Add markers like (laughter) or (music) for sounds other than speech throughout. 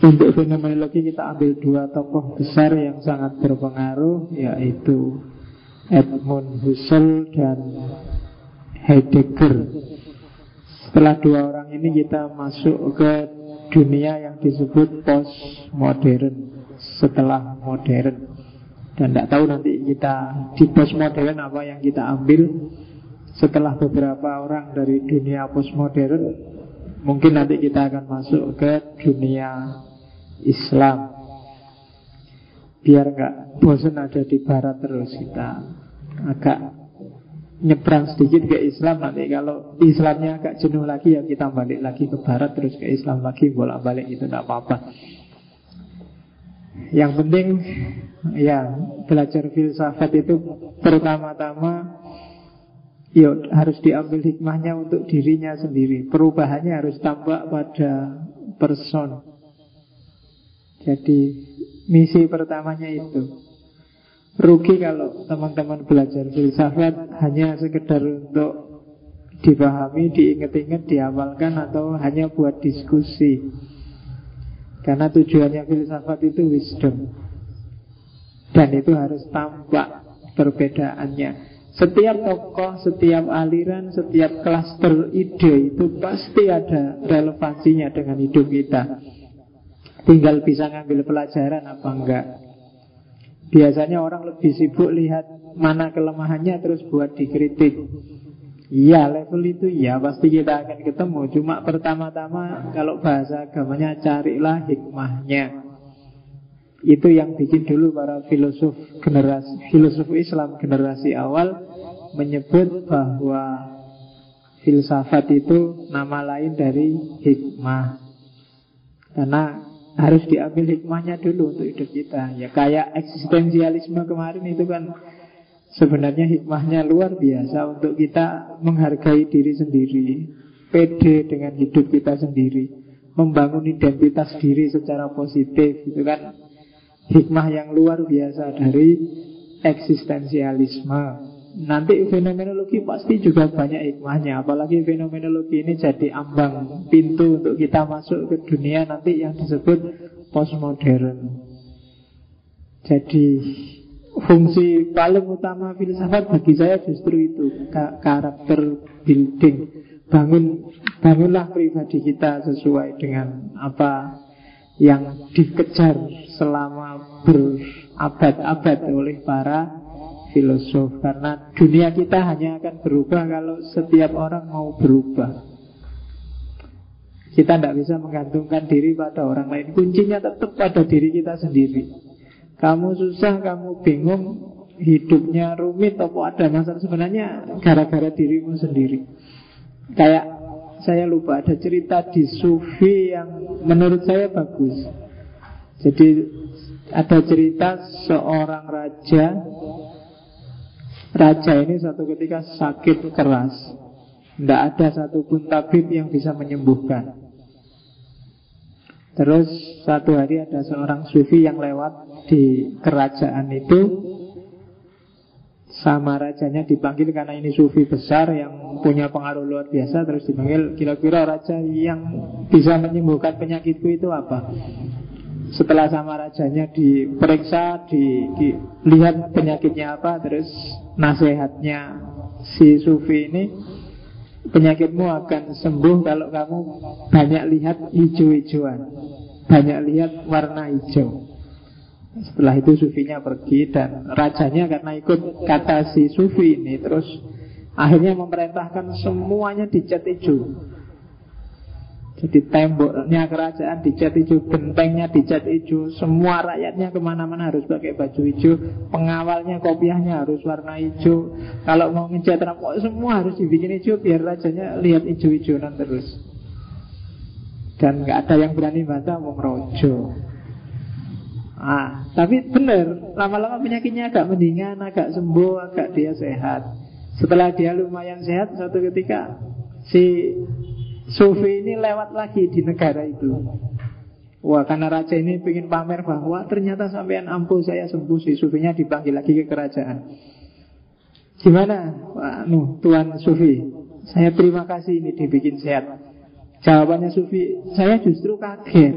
Untuk fenomenologi kita ambil dua tokoh besar yang sangat berpengaruh Yaitu Edmund Husserl dan Heidegger. Setelah dua orang ini kita masuk ke dunia yang disebut postmodern Setelah modern. Dan tidak tahu nanti kita di postmodern apa yang kita ambil Setelah beberapa orang dari dunia postmodern Mungkin nanti kita akan masuk ke dunia Islam. Biar nggak bosan ada di barat terus kita. Agak nyebrang sedikit ke Islam nanti. Kalau Islamnya agak jenuh lagi ya kita balik lagi ke Barat terus ke Islam lagi bolak balik itu tidak apa-apa. Yang penting ya belajar filsafat itu pertama-tama ya harus diambil hikmahnya untuk dirinya sendiri. Perubahannya harus tampak pada person. Jadi misi pertamanya itu Rugi kalau teman-teman belajar filsafat hanya sekedar untuk dipahami, diingat-ingat, dihafalkan atau hanya buat diskusi. Karena tujuannya filsafat itu wisdom. Dan itu harus tampak perbedaannya. Setiap tokoh, setiap aliran, setiap klaster ide itu pasti ada relevansinya dengan hidup kita. Tinggal bisa ngambil pelajaran apa enggak. Biasanya orang lebih sibuk lihat mana kelemahannya terus buat dikritik. Iya level itu ya pasti kita akan ketemu Cuma pertama-tama kalau bahasa agamanya carilah hikmahnya Itu yang bikin dulu para filosof generasi filosof Islam generasi awal Menyebut bahwa filsafat itu nama lain dari hikmah Karena harus diambil hikmahnya dulu untuk hidup kita. Ya kayak eksistensialisme kemarin itu kan sebenarnya hikmahnya luar biasa untuk kita menghargai diri sendiri, pede dengan hidup kita sendiri, membangun identitas diri secara positif itu kan hikmah yang luar biasa dari eksistensialisme. Nanti fenomenologi pasti juga banyak hikmahnya Apalagi fenomenologi ini jadi ambang pintu untuk kita masuk ke dunia nanti yang disebut postmodern Jadi fungsi paling utama filsafat bagi saya justru itu Karakter building Bangun Bangunlah pribadi kita sesuai dengan apa yang dikejar selama berabad-abad oleh para filosof karena dunia kita hanya akan berubah kalau setiap orang mau berubah. Kita tidak bisa menggantungkan diri pada orang lain. Kuncinya tetap pada diri kita sendiri. Kamu susah, kamu bingung, hidupnya rumit atau ada masalah sebenarnya gara-gara dirimu sendiri. Kayak saya lupa ada cerita di Sufi yang menurut saya bagus. Jadi ada cerita seorang raja. Raja ini suatu ketika sakit keras. Tidak ada satupun tabib yang bisa menyembuhkan. Terus satu hari ada seorang sufi yang lewat di kerajaan itu. Sama rajanya dipanggil karena ini sufi besar yang punya pengaruh luar biasa. Terus dipanggil kira-kira raja yang bisa menyembuhkan penyakitku itu apa setelah sama rajanya diperiksa, di, dilihat penyakitnya apa, terus nasihatnya si Sufi ini penyakitmu akan sembuh kalau kamu banyak lihat hijau-hijauan, banyak lihat warna hijau. Setelah itu sufinya pergi dan rajanya karena ikut kata si sufi ini terus akhirnya memerintahkan semuanya dicat hijau. Jadi temboknya kerajaan dicat hijau, bentengnya dicat hijau, semua rakyatnya ke mana-mana harus pakai baju hijau, pengawalnya kopiahnya harus warna hijau. Kalau mau ngecat rambut semua harus dibikin hijau biar rajanya lihat hijau-hijauan terus. Dan nggak ada yang berani bantah mau merojo. Ah, tapi benar, lama-lama penyakitnya agak mendingan, agak sembuh, agak dia sehat. Setelah dia lumayan sehat, satu ketika si Sufi ini lewat lagi di negara itu. Wah karena raja ini ingin pamer bahwa Ternyata sampean ampuh saya sembuh Si Sufinya dipanggil lagi ke kerajaan. Gimana? Wah, nuh, Tuan Sufi Saya terima kasih ini dibikin sehat. Jawabannya Sufi, saya justru kaget.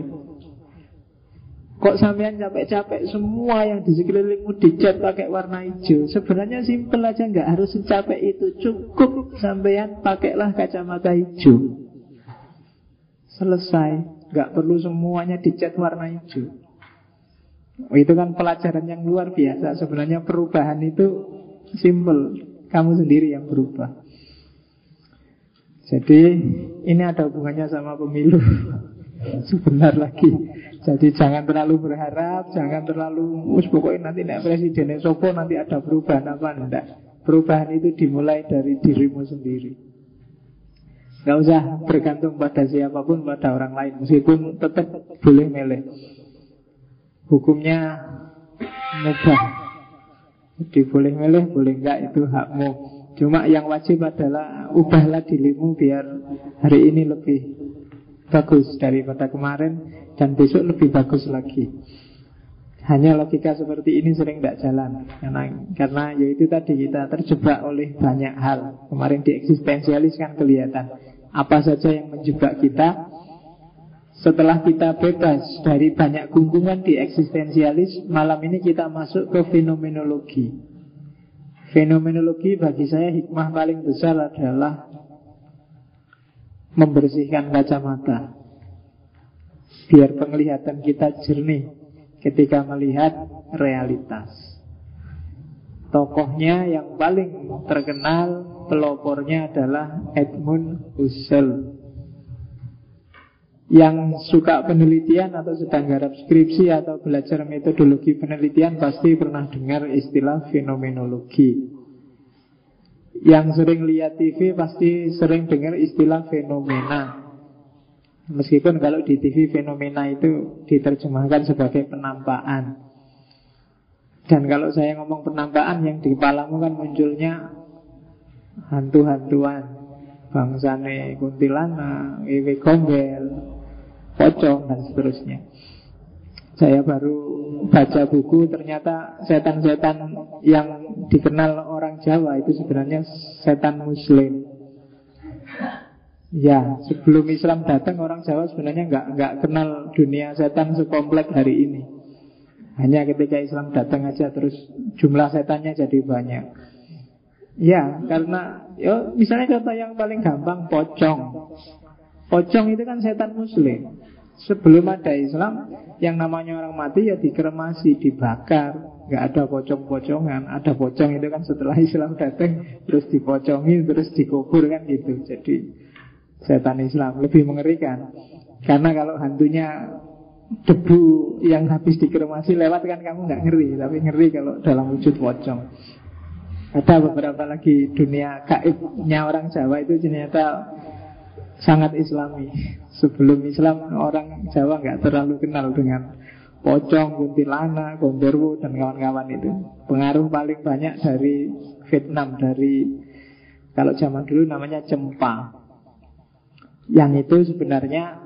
Kok sampean capek-capek semua yang di sekelilingmu dicat pakai warna hijau? Sebenarnya simpel aja nggak harus secapek itu. Cukup sampean pakailah kacamata hijau Selesai. Nggak perlu semuanya dicat warna hijau oh, Itu kan pelajaran yang luar biasa. Sebenarnya perubahan itu simpel. Kamu sendiri yang berubah. Jadi ini ada hubungannya sama pemilu. (laughs) Sebentar lagi. Jadi jangan terlalu berharap, jangan terlalu us pokoknya nanti nek presiden sopo nanti ada perubahan apa? Enggak. Perubahan itu dimulai dari dirimu sendiri. Gak usah bergantung pada siapa pun, pada orang lain. Meskipun tetap boleh milih. Hukumnya mubah. Jadi boleh milih, boleh enggak itu hakmu. Cuma yang wajib adalah ubahlah dirimu biar hari ini lebih bagus daripada kemarin dan besok lebih bagus lagi. Hanya logika seperti ini sering tidak jalan karena karena yaitu tadi kita terjebak oleh banyak hal. Kemarin di eksistensialis kan kelihatan apa saja yang menjebak kita. Setelah kita bebas dari banyak gunggungan di eksistensialis, malam ini kita masuk ke fenomenologi. Fenomenologi bagi saya hikmah paling besar adalah membersihkan kacamata biar penglihatan kita jernih ketika melihat realitas. Tokohnya yang paling terkenal pelopornya adalah Edmund Husserl yang suka penelitian atau sedang garap skripsi atau belajar metodologi penelitian pasti pernah dengar istilah fenomenologi. Yang sering lihat TV pasti sering dengar istilah fenomena. Meskipun kalau di TV fenomena itu diterjemahkan sebagai penampakan Dan kalau saya ngomong penampakan yang di kepalamu kan munculnya Hantu-hantuan. Bangsane kuntilanak, iwe gombel, pocong dan seterusnya. Saya baru baca buku ternyata setan-setan yang dikenal orang Jawa itu sebenarnya setan muslim. Ya, sebelum Islam datang orang Jawa sebenarnya nggak nggak kenal dunia setan sekomplek hari ini. Hanya ketika Islam datang aja terus jumlah setannya jadi banyak. Ya, karena ya misalnya contoh yang paling gampang pocong. Pocong itu kan setan muslim. Sebelum ada Islam, yang namanya orang mati ya dikremasi, dibakar. Nggak ada pocong-pocongan. Ada pocong itu kan setelah Islam datang, terus dipocongi, terus dikubur kan gitu. Jadi setan Islam lebih mengerikan karena kalau hantunya debu yang habis dikremasi lewat kan kamu nggak ngeri tapi ngeri kalau dalam wujud pocong. Ada beberapa lagi dunia gaibnya orang Jawa itu ternyata sangat islami. Sebelum Islam orang Jawa nggak terlalu kenal dengan pocong, kuntilanak, gondorwo dan kawan-kawan itu. Pengaruh paling banyak dari Vietnam dari kalau zaman dulu namanya cempa yang itu sebenarnya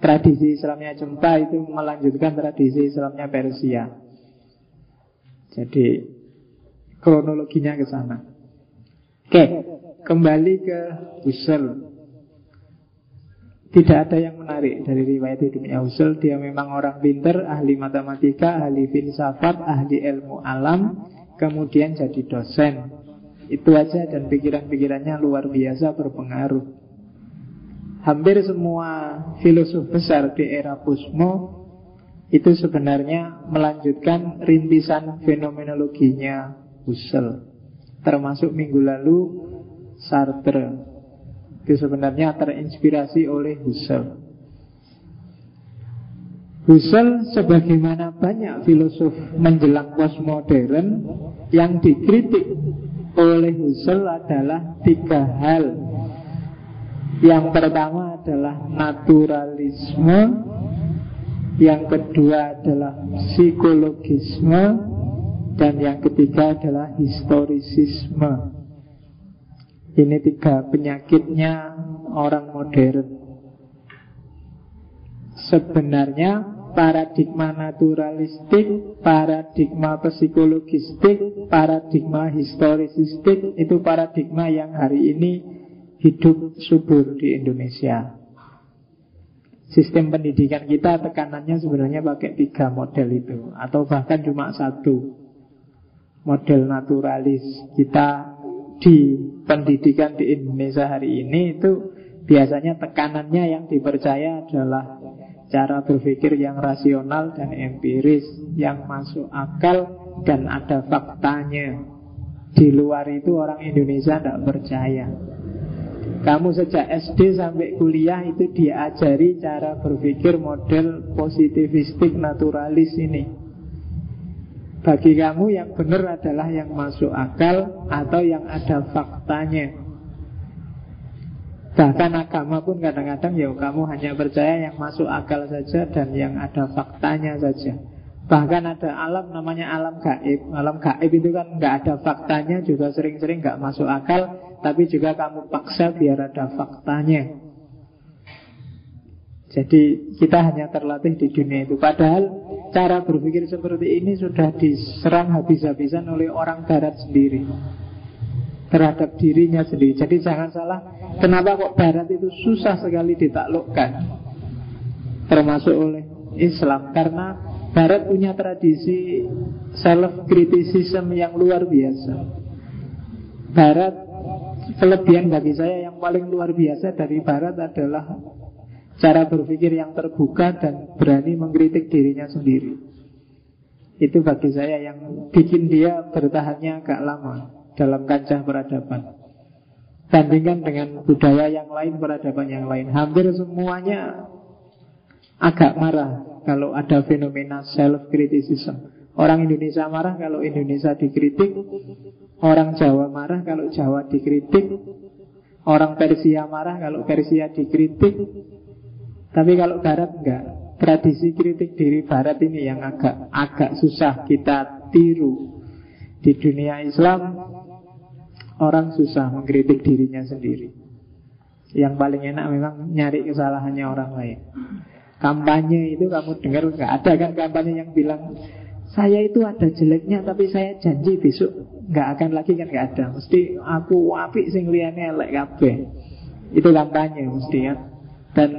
tradisi Islamnya Jempa itu melanjutkan tradisi Islamnya Persia. Jadi kronologinya ke sana. Oke, kembali ke Husserl. Tidak ada yang menarik dari riwayat hidupnya Husserl. Dia memang orang pinter, ahli matematika, ahli filsafat, ahli ilmu alam, kemudian jadi dosen. Itu aja dan pikiran-pikirannya luar biasa berpengaruh. Hampir semua filosof besar di era Pusmo itu sebenarnya melanjutkan rintisan fenomenologinya Husserl. Termasuk minggu lalu Sartre. Itu sebenarnya terinspirasi oleh Husserl. Husserl sebagaimana banyak filosof menjelang postmodern yang dikritik oleh Husserl adalah tiga hal yang pertama adalah naturalisme. Yang kedua adalah psikologisme. Dan yang ketiga adalah historisisme. Ini tiga penyakitnya orang modern. Sebenarnya paradigma naturalistik, paradigma psikologistik, paradigma historisistik itu paradigma yang hari ini hidup subur di Indonesia. Sistem pendidikan kita tekanannya sebenarnya pakai tiga model itu Atau bahkan cuma satu. Model naturalis Kita di pendidikan di Indonesia hari ini itu Biasanya tekanannya yang dipercaya adalah Cara berpikir yang rasional dan empiris Yang masuk akal dan ada faktanya. Di luar itu orang Indonesia tidak percaya kamu sejak SD sampai kuliah itu diajari cara berpikir model positivistik naturalis ini. Bagi kamu yang benar adalah yang masuk akal atau yang ada faktanya. Bahkan agama pun kadang-kadang ya kamu hanya percaya yang masuk akal saja dan yang ada faktanya saja. Bahkan ada alam namanya alam gaib. Alam gaib itu kan nggak ada faktanya juga sering-sering nggak masuk akal, tapi juga kamu paksa biar ada faktanya. Jadi kita hanya terlatih di dunia itu. Padahal cara berpikir seperti ini sudah diserang habis-habisan oleh orang Barat sendiri terhadap dirinya sendiri. Jadi jangan salah, kenapa kok Barat itu susah sekali ditaklukkan, termasuk oleh Islam karena Barat punya tradisi self criticism yang luar biasa. Barat kelebihan bagi saya yang paling luar biasa dari Barat adalah cara berpikir yang terbuka dan berani mengkritik dirinya sendiri. Itu bagi saya yang bikin dia bertahannya agak lama dalam kancah peradaban. Bandingkan dengan budaya yang lain, peradaban yang lain. Hampir semuanya agak marah kalau ada fenomena self-criticism. Orang Indonesia marah kalau Indonesia dikritik, orang Jawa marah kalau Jawa dikritik, orang Persia marah kalau Persia dikritik. Tapi kalau Barat enggak. Tradisi kritik diri Barat ini yang agak agak susah kita tiru. Di dunia Islam orang susah mengkritik dirinya sendiri. Yang paling enak memang nyari kesalahannya orang lain. Kampanye itu kamu dengar nggak ada kan kampanye yang bilang saya itu ada jeleknya tapi saya janji besok nggak akan lagi kan nggak ada. Mesti aku apik sing liyane elek kabeh. Itu kampanye mesti kan. Dan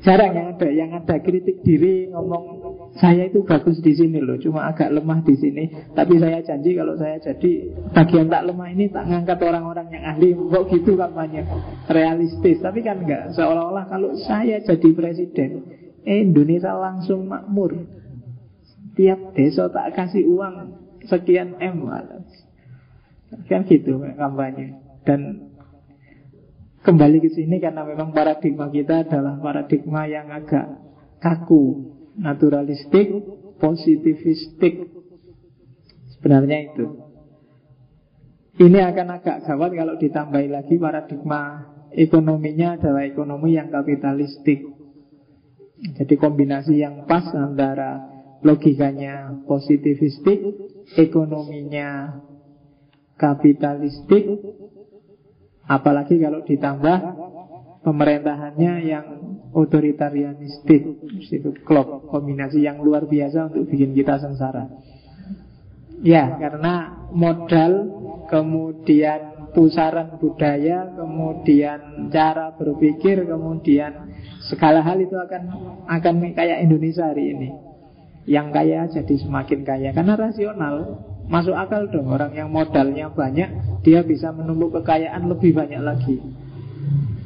jarang yang ada yang ada kritik diri ngomong saya itu bagus di sini loh, cuma agak lemah di sini. Tapi saya janji kalau saya jadi bagian tak lemah ini tak ngangkat orang-orang yang ahli. Kok gitu kampanye realistis. Tapi kan enggak seolah-olah kalau saya jadi presiden Indonesia langsung makmur. Tiap desa tak kasih uang sekian M. Kan gitu kampanye. Dan kembali ke sini karena memang paradigma kita adalah paradigma yang agak kaku, naturalistik, positivistik. Sebenarnya itu. Ini akan agak gawat kalau ditambahi lagi paradigma ekonominya adalah ekonomi yang kapitalistik. Jadi kombinasi yang pas antara logikanya positivistik, ekonominya kapitalistik, apalagi kalau ditambah pemerintahannya yang otoritarianistik, itu klop kombinasi yang luar biasa untuk bikin kita sengsara. Ya, karena modal kemudian pusaran budaya, kemudian cara berpikir, kemudian segala hal itu akan akan kayak Indonesia hari ini. Yang kaya jadi semakin kaya karena rasional. Masuk akal dong orang yang modalnya banyak dia bisa menumpuk kekayaan lebih banyak lagi.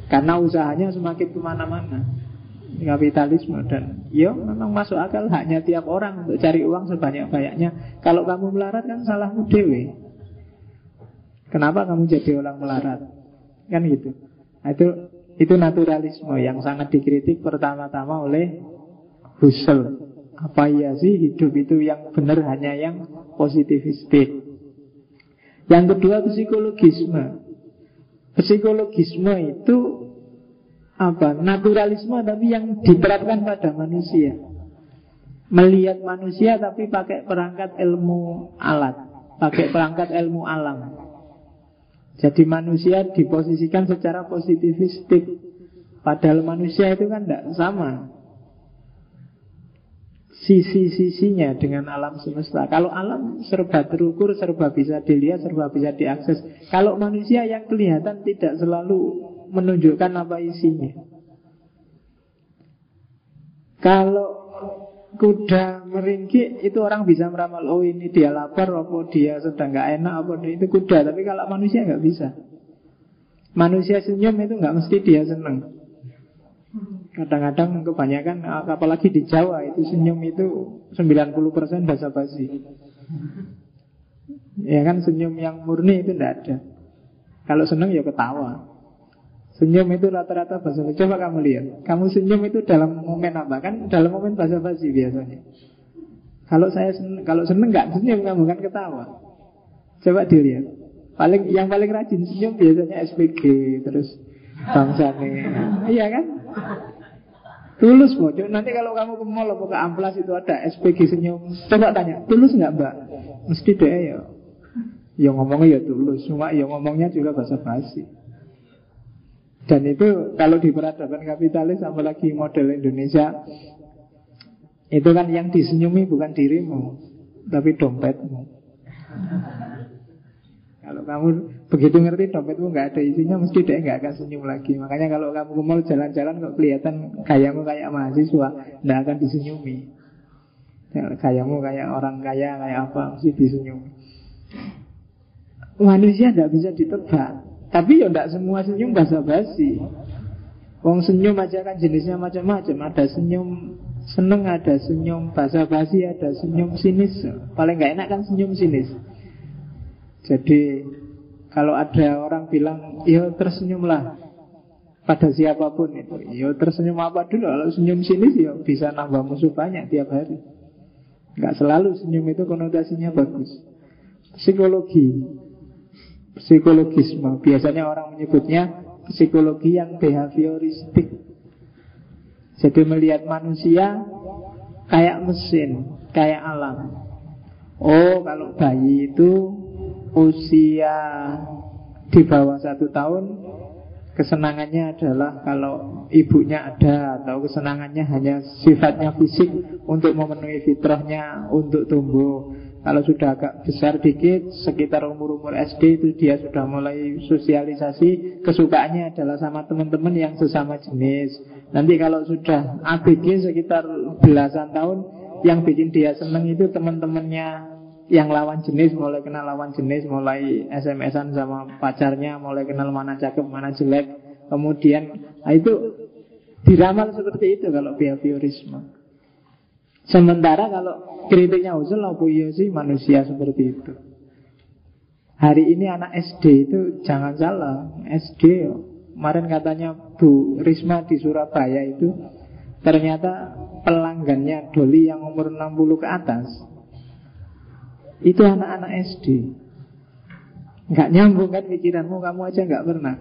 Karena usahanya semakin ke mana-mana kapitalisme dan yo ya, memang masuk akal hanya tiap orang untuk cari uang sebanyak-banyaknya. Kalau kamu melarat kan salahmu dewe. Kenapa kamu jadi orang melarat? Kan gitu. Nah, itu itu naturalisme yang sangat dikritik pertama-tama oleh Husserl. Apa iya sih hidup itu yang benar hanya yang positivistik? Yang kedua psikologisme. Psikologisme itu apa? Naturalisme tapi yang diterapkan pada manusia. Melihat manusia tapi pakai perangkat ilmu alat, pakai perangkat ilmu alam. Jadi manusia diposisikan secara positivistik Padahal manusia itu kan tidak sama Sisi-sisinya dengan alam semesta. Kalau alam serba terukur, serba bisa dilihat, serba bisa diakses. Kalau manusia yang kelihatan tidak selalu menunjukkan apa isinya. Kalau kuda meringkik itu orang bisa meramal oh ini dia lapar apa dia sedang nggak enak apa itu kuda tapi kalau manusia nggak bisa. Manusia senyum itu nggak mesti dia seneng kadang-kadang kebanyakan apalagi di Jawa itu senyum itu 90% basa basi ya kan senyum yang murni itu tidak ada kalau seneng ya ketawa Senyum itu rata-rata bahasa basi. Coba kamu lihat. Kamu senyum itu dalam momen apa? Kan dalam momen bahasa basi biasanya. Kalau saya seneng, kalau seneng nggak senyum kamu kan ketawa. Coba dilihat. Paling yang paling rajin senyum biasanya SPG terus bangsa nih. Iya kan? Tulus bocor. Nanti kalau kamu ke mall ke amplas itu ada SPG senyum. Coba tanya, tulus nggak mbak? Mesti deh ya. Ya ngomongnya ya tulus. Cuma ya ngomongnya juga bahasa basi. Dan itu kalau di peradaban kapitalis apalagi model Indonesia itu kan yang disenyumi bukan dirimu tapi dompetmu. Kalau kamu begitu ngerti dompetmu nggak ada isinya mesti dia nggak akan senyum lagi. Makanya kalau kamu ke mall jalan-jalan kok kelihatan kayamu kayak mahasiswa nggak akan disenyumi. Kayamu kayak orang kaya kayak apa mesti disenyumi. Manusia tidak bisa ditebak tapi ya tidak semua senyum basa-basi. Wong senyum aja kan jenisnya macam-macam. Ada senyum seneng, ada senyum basa-basi, ada senyum sinis. Paling nggak enak kan senyum sinis. Jadi kalau ada orang bilang, ya tersenyumlah pada siapa pun itu. Ya tersenyum apa dulu? Kalau senyum sinis ya bisa nambah musuh banyak tiap hari. Nggak selalu senyum itu konotasinya bagus. Psikologi psikologisme. Biasanya orang menyebutnya psikologi yang behavioristik. Jadi melihat manusia kayak mesin, kayak alam. Oh, kalau bayi itu usia di bawah satu tahun, kesenangannya adalah kalau ibunya ada atau kesenangannya hanya sifatnya fisik untuk memenuhi fitrahnya untuk tumbuh. Kalau sudah agak besar dikit, sekitar umur-umur SD itu dia sudah mulai sosialisasi, kesukaannya adalah sama teman-teman yang sesama jenis. Nanti kalau sudah ABG sekitar belasan tahun, yang bikin dia seneng itu teman-temannya yang lawan jenis, mulai kenal lawan jenis, mulai SMS-an sama pacarnya, mulai kenal mana cakep, mana jelek. Kemudian, nah itu diramal seperti itu kalau behaviorisme. Sementara kalau kritiknya usul apa iya sih manusia seperti itu. Hari ini anak SD itu jangan salah, SD kemarin katanya Bu Risma di Surabaya itu ternyata pelanggannya Doli yang umur 60 ke atas itu anak-anak SD. Nggak nyambung kan pikiranmu, kamu aja nggak pernah.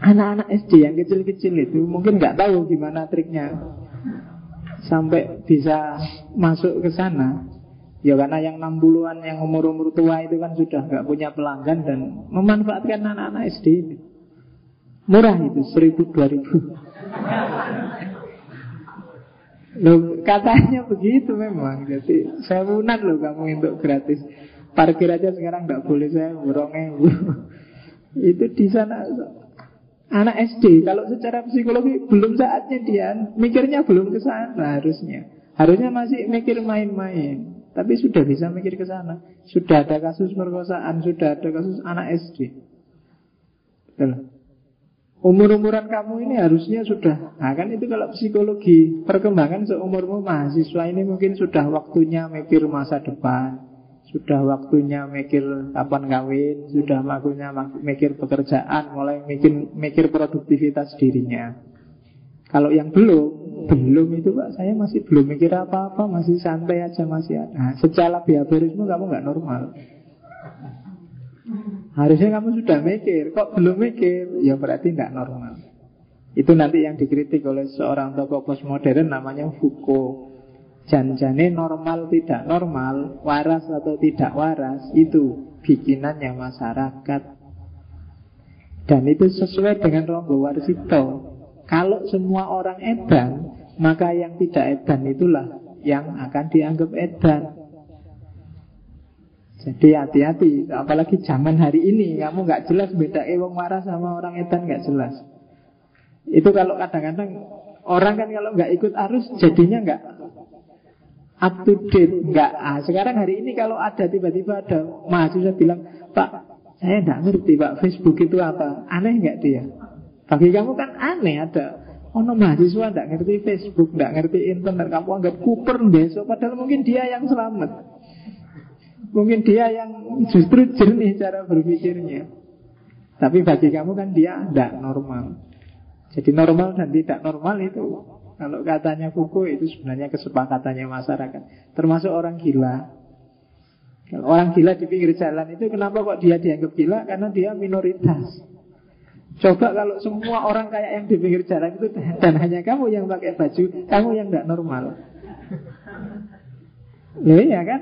Anak-anak SD yang kecil-kecil itu mungkin nggak tahu gimana triknya sampai bisa masuk ke sana Ya karena yang 60-an yang umur-umur tua itu kan sudah nggak punya pelanggan dan memanfaatkan anak-anak SD ini. Murah itu, seribu dua ribu. Loh, katanya begitu memang. Jadi saya sewunan loh kamu untuk gratis. Parkir aja sekarang nggak boleh saya borongnya. (laughs) itu di sana Anak SD, kalau secara psikologi belum saatnya dia mikirnya belum ke sana harusnya. Harusnya masih mikir main-main, tapi sudah bisa mikir ke sana. Sudah ada kasus perkosaan, sudah ada kasus anak SD. Betul. Umur-umuran kamu ini harusnya sudah Nah kan itu kalau psikologi Perkembangan seumurmu mahasiswa ini mungkin sudah waktunya mikir masa depan sudah waktunya mikir kapan kawin, sudah waktunya mikir pekerjaan, mulai mikir mikir produktivitas dirinya. Kalau yang belum, belum itu Pak, saya masih belum mikir apa-apa, masih santai aja masih ada. Nah, secara behaviorisme kamu nggak normal. Harusnya kamu sudah mikir, kok belum mikir? Ya berarti nggak normal. Itu nanti yang dikritik oleh seorang tokoh postmodern namanya Foucault. Janjane normal tidak normal, waras atau tidak waras, itu bikinannya masyarakat. Dan itu sesuai dengan Rombo Warsito. Kalau semua orang edan, maka yang tidak edan itulah yang akan dianggap edan. Jadi hati-hati, apalagi zaman hari ini kamu nggak jelas beda wong waras sama orang edan nggak jelas. Itu kalau kadang-kadang Orang kan kalau nggak ikut arus jadinya nggak up to date, nggak. Ah, sekarang hari ini kalau ada tiba-tiba ada mahasiswa bilang, Pak, saya nggak ngerti Pak Facebook itu apa, aneh nggak dia? Bagi kamu kan aneh ada Oh no mahasiswa nggak ngerti Facebook, nggak ngerti internet, kamu anggap kuper besok, padahal mungkin dia yang selamat. Mungkin dia yang justru jernih cara berpikirnya. Tapi bagi kamu kan dia tidak normal. Jadi normal dan tidak normal itu kalau katanya Foucault itu sebenarnya kesepakatannya masyarakat. Termasuk orang gila. Kalau orang gila di pinggir jalan itu kenapa kok dia dianggap gila? Karena dia minoritas. Coba kalau semua orang kayak yang di pinggir jalan itu dan hanya kamu yang pakai baju, kamu yang tidak normal. Ya iya kan?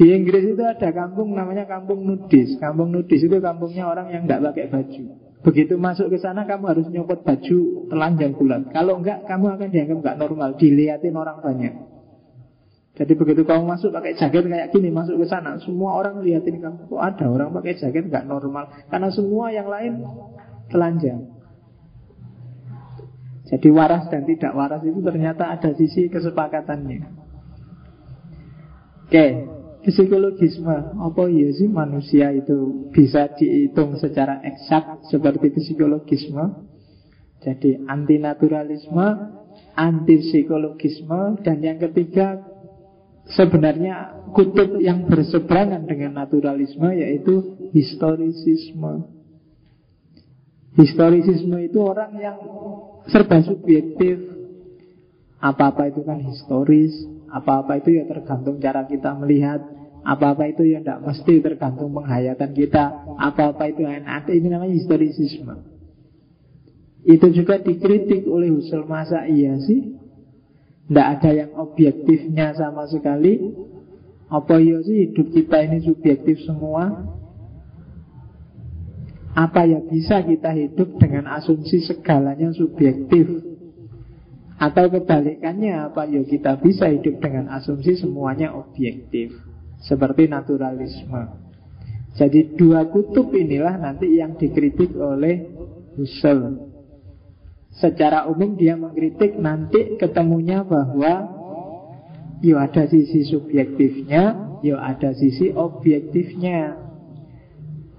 Di Inggris itu ada kampung namanya kampung nudis. Kampung nudis itu kampungnya orang yang tidak pakai baju. Begitu masuk ke sana kamu harus nyopot baju telanjang bulat. Kalau enggak kamu akan dianggap enggak normal, dilihatin orang banyak. Jadi begitu kamu masuk pakai jaket kayak gini masuk ke sana, semua orang lihatin kamu. Kok ada orang pakai jaket enggak normal? Karena semua yang lain telanjang. Jadi waras dan tidak waras itu ternyata ada sisi kesepakatannya. Oke, psikologisme apa ya sih manusia itu bisa dihitung secara eksak seperti psikologisme? Jadi antinaturalisme, anti psikologisme dan yang ketiga sebenarnya kutub yang berseberangan dengan naturalisme yaitu historisisme. Historisisme itu orang yang serba subjektif. Apa-apa itu kan historis, apa-apa itu ya tergantung cara kita melihat, apa-apa itu ya tidak mesti tergantung penghayatan kita, apa-apa itu ada ini namanya historisisme. Itu juga dikritik oleh Husserl masa iya sih? Tidak ada yang objektifnya sama sekali. Apa iya sih hidup kita ini subjektif semua? Apa ya bisa kita hidup dengan asumsi segalanya subjektif Atau kebalikannya apa ya kita bisa hidup dengan asumsi semuanya objektif. Seperti naturalisme. Jadi dua kutub inilah nanti yang dikritik oleh Husserl. Secara umum dia mengkritik nanti ketemunya bahwa Ya ada sisi subjektifnya Ya ada sisi objektifnya.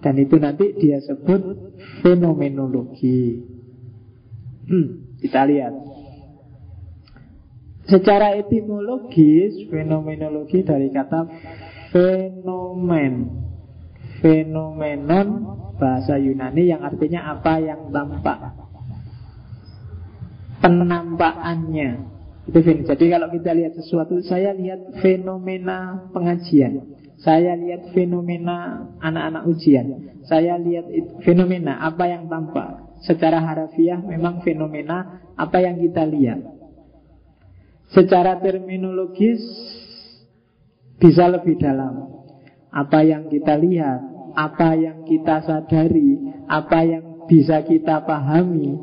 Dan itu nanti dia sebut fenomenologi. Hmm, kita lihat. Secara etimologis, fenomenologi dari kata fenomen. Fenomenon bahasa Yunani yang artinya apa yang tampak. Penampakannya. Itu Jadi kalau kita lihat sesuatu, saya lihat fenomena pengajian. Saya lihat fenomena anak-anak ujian. Saya lihat fenomena apa yang tampak. Secara harafiah memang fenomena apa yang kita lihat. Secara terminologis bisa lebih dalam. Apa yang kita lihat, apa yang kita sadari, apa yang bisa kita pahami,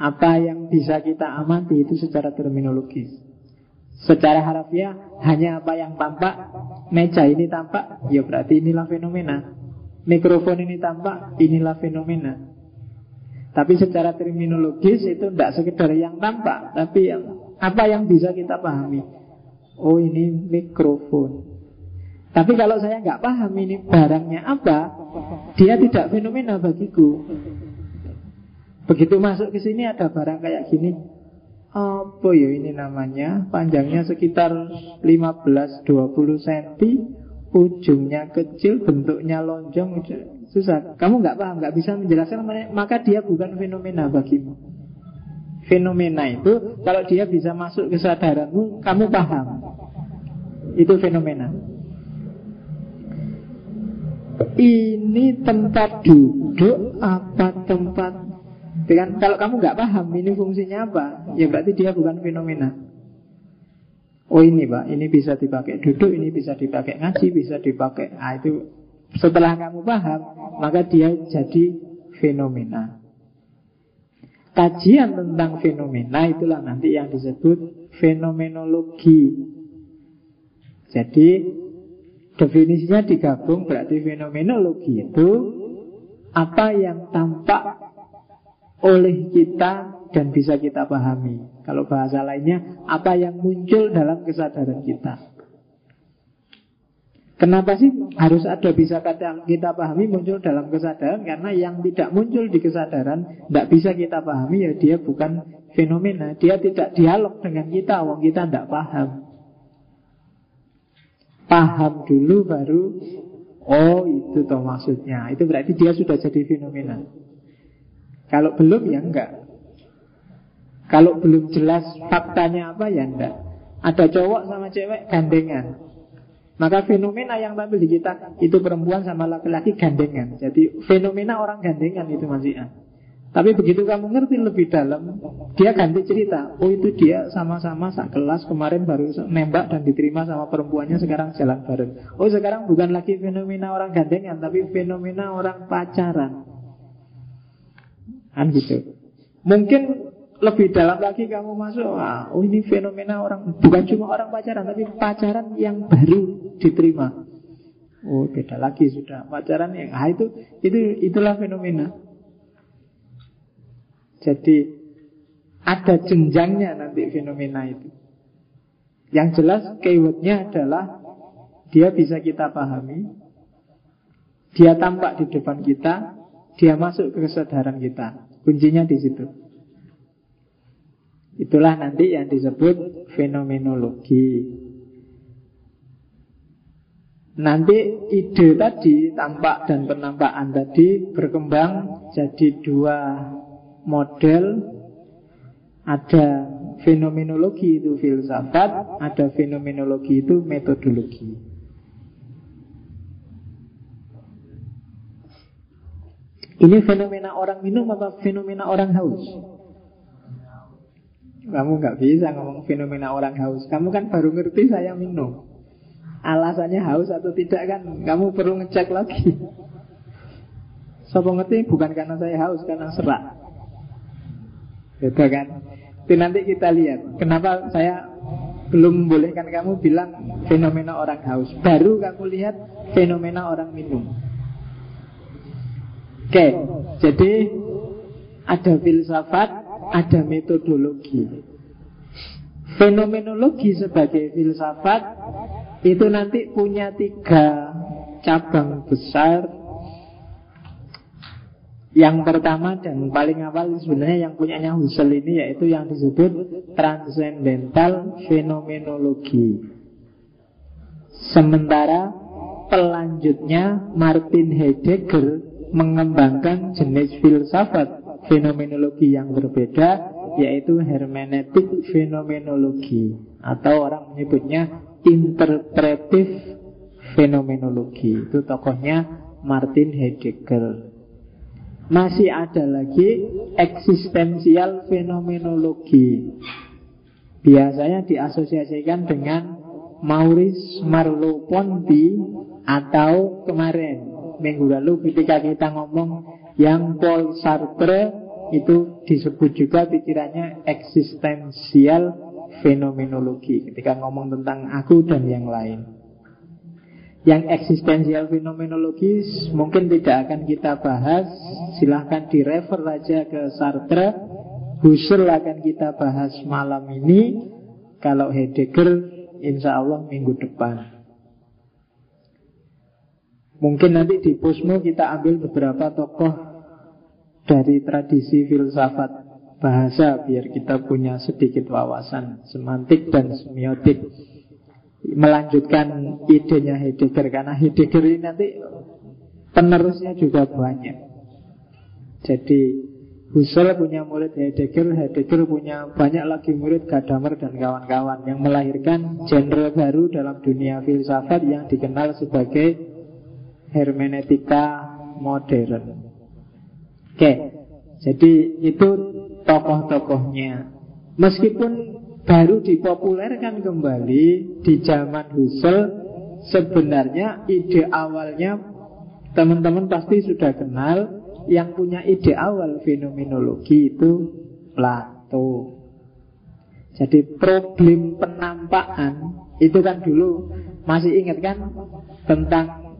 apa yang bisa kita amati itu secara terminologis. Secara harafiah hanya apa yang tampak Meja ini tampak Ya berarti inilah fenomena Mikrofon ini tampak Inilah fenomena Tapi secara terminologis itu tidak sekedar yang tampak Tapi yang apa yang bisa kita pahami? Oh ini mikrofon. Tapi kalau saya nggak paham ini barangnya apa Dia tidak fenomena bagiku. Begitu masuk ke sini ada barang kayak gini. Apa ya ini namanya? Panjangnya sekitar 15-20 cm Ujungnya kecil Bentuknya lonjong. Susah. Kamu nggak paham, nggak bisa menjelaskan Maka dia bukan fenomena bagimu Fenomena itu Kalau dia bisa masuk ke kesadaranmu Kamu paham Itu fenomena Ini tempat duduk Apa tempat dengan kalau kamu nggak paham ini fungsinya apa, ya berarti dia bukan fenomena. Oh ini pak, ini bisa dipakai duduk, ini bisa dipakai ngaji, bisa dipakai. Ah itu setelah kamu paham, maka dia jadi fenomena. Kajian tentang fenomena itulah nanti yang disebut fenomenologi. Jadi definisinya digabung berarti fenomenologi itu apa yang tampak oleh kita dan bisa kita pahami. Kalau bahasa lainnya, apa yang muncul dalam kesadaran kita. Kenapa sih? Harus ada bisa kata kita pahami muncul dalam kesadaran Karena yang tidak muncul di kesadaran Tidak bisa kita pahami ya dia bukan fenomena. Dia tidak dialog dengan kita Wong kita tidak paham. Paham dulu baru Oh itu toh maksudnya. Itu berarti dia sudah jadi fenomena. Kalau belum ya enggak. Kalau belum jelas faktanya apa ya enggak. Ada cowok sama cewek gandengan maka fenomena yang tampil di kita itu perempuan sama laki-laki gandengan. Jadi fenomena orang gandengan itu masih. Tapi begitu kamu ngerti lebih dalam, dia ganti cerita. Oh itu dia sama-sama sak kelas kemarin baru nembak dan diterima sama perempuannya sekarang jalan bareng. Oh sekarang bukan lagi fenomena orang gandengan, tapi fenomena orang pacaran. Kan gitu. Mungkin lebih dalam lagi kamu masuk ah, Oh ini fenomena orang Bukan cuma orang pacaran Tapi pacaran yang baru diterima. Oh beda lagi sudah Pacaran yang ah, itu, itu Itulah fenomena. Jadi Ada jenjangnya nanti fenomena itu. Yang jelas keywordnya adalah Dia bisa kita pahami Dia tampak di depan kita Dia masuk ke kesadaran kita. Kuncinya di situ Itulah nanti yang disebut fenomenologi. Nanti ide tadi, tampak dan penampakan tadi berkembang jadi dua model. Ada fenomenologi itu filsafat, ada fenomenologi itu metodologi. Ini fenomena orang minum atau fenomena orang haus? Kamu nggak bisa ngomong fenomena orang haus. Kamu kan baru ngerti saya minum. Alasannya haus atau tidak kan kamu perlu ngecek lagi. Sopo ngerti bukan karena saya haus, karena serak. Beda kan? Itu nanti kita lihat. Kenapa saya belum membolehkan kamu bilang fenomena orang haus. Baru kamu lihat fenomena orang minum. Oke, jadi ada filsafat, ada metodologi. Fenomenologi sebagai filsafat itu nanti punya tiga cabang besar. Yang pertama dan paling awal sebenarnya yang punyanya Husserl ini yaitu yang disebut transcendental fenomenologi. Sementara pelanjutnya Martin Heidegger mengembangkan jenis filsafat fenomenologi yang berbeda yaitu hermeneutik fenomenologi atau orang menyebutnya interpretif fenomenologi. Itu tokohnya Martin Heidegger. Masih ada lagi eksistensial fenomenologi. Biasanya diasosiasikan dengan Maurice Merleau-Ponty atau kemarin minggu lalu ketika kita ngomong yang Paul Sartre itu disebut juga pikirannya eksistensial fenomenologi ketika ngomong tentang aku dan yang lain. Yang eksistensial fenomenologi mungkin tidak akan kita bahas, silahkan direfer aja ke Sartre. Husserl akan kita bahas malam ini. Kalau Heidegger, insya Allah minggu depan. Mungkin nanti di Posmo kita ambil beberapa tokoh dari tradisi filsafat bahasa biar kita punya sedikit wawasan semantik dan semiotik melanjutkan idenya Heidegger karena Heidegger ini nanti penerusnya juga banyak. Jadi Husserl punya murid Heidegger, Heidegger punya banyak lagi murid Gadamer dan kawan-kawan yang melahirkan genre baru dalam dunia filsafat yang dikenal sebagai hermeneutika modern. Oke, jadi itu tokoh-tokohnya. Meskipun baru dipopulerkan kembali di zaman Husserl, sebenarnya ide awalnya teman-teman pasti sudah kenal yang punya ide awal fenomenologi itu Plato. Jadi problem penampakan itu kan dulu masih ingat kan tentang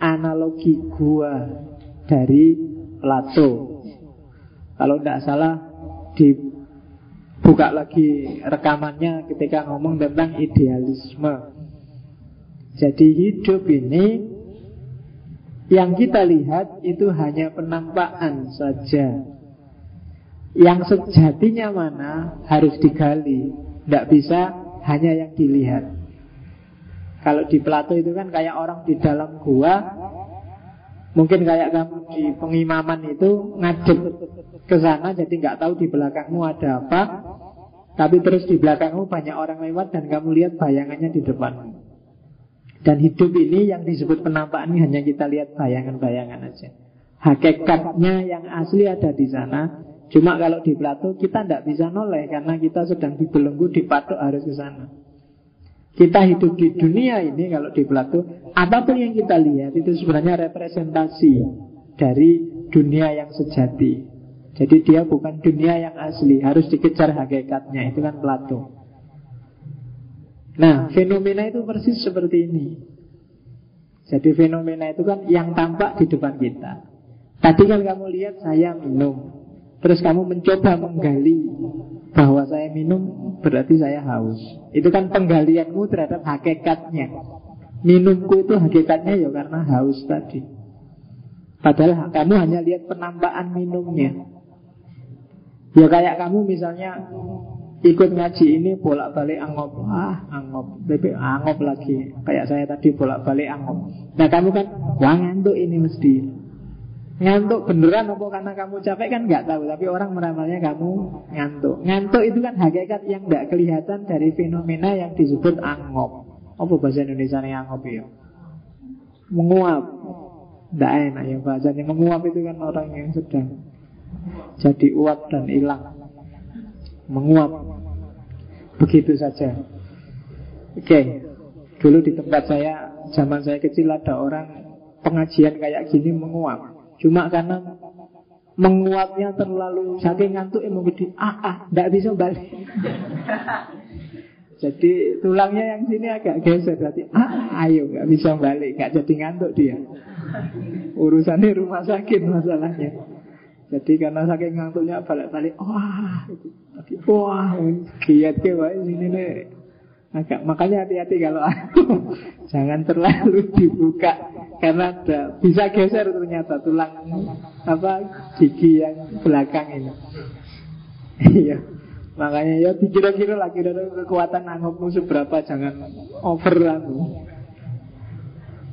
analogi gua dari Plato. Kalau tidak salah dibuka lagi rekamannya ketika ngomong tentang idealisme. Jadi hidup ini yang kita lihat itu hanya penampakan saja. Yang sejatinya mana harus digali. Tidak bisa hanya yang dilihat. Kalau di Plato itu kan kayak orang di dalam gua Mungkin kayak kamu di pengimaman itu ngadep ke sana jadi nggak tahu di belakangmu ada apa tapi terus di belakangmu banyak orang lewat dan kamu lihat bayangannya di depanmu. Dan hidup ini yang disebut penampakan ini hanya kita lihat bayangan-bayangan aja. Hakikatnya yang asli ada di sana. Cuma kalau di Plato kita tidak bisa noleh karena kita sedang dibelenggu, dipatok harus ke sana. Kita hidup di dunia ini kalau di Plato Apa pun yang kita lihat itu sebenarnya representasi Dari dunia yang sejati. Jadi dia bukan dunia yang asli Harus dikejar hakikatnya Itu kan Plato. Nah fenomena itu persis seperti ini. Jadi fenomena itu kan yang tampak di depan kita. Tadi kan kamu lihat saya minum. Terus kamu mencoba menggali bahwa saya minum berarti saya haus. Itu kan penggalianmu terhadap hakikatnya. Minumku itu hakikatnya ya karena haus tadi. Padahal kamu hanya lihat penampakan minumnya. Ya kayak kamu misalnya ikut ngaji ini bolak-balik angop. Ah, angop. Bebek angop lagi. Kayak saya tadi bolak-balik angop. Nah kamu kan, wah ngantuk ini mesti. Ngantuk beneran apa karena kamu capek kan nggak tahu Tapi orang meramalnya kamu ngantuk. Ngantuk itu kan hakikat yang nggak kelihatan Dari fenomena yang disebut angop. Apa bahasa Indonesia ini angop ya? Menguap. Tidak enak ya bahasanya. Menguap itu kan orang yang sedang Jadi uap dan hilang. Menguap. Begitu saja. Oke. Okay. Dulu di tempat saya Zaman saya kecil ada orang Pengajian kayak gini menguap Cuma karena menguapnya terlalu saking ngantuk emang gede ah ah tidak bisa balik. (laughs) Jadi tulangnya yang sini agak geser berarti ah ayo nggak bisa balik nggak jadi ngantuk dia. Urusannya rumah sakit masalahnya. Jadi karena saking ngantuknya balik-balik wah wah giat ke ini nih agak makanya hati-hati kalau aku (laughs) jangan terlalu dibuka karena ada, bisa geser ternyata tulang apa gigi yang belakang ini. (laughs) Iya. Makanya ya dikira-kira lagi dari kekuatan angopmu seberapa jangan over aku.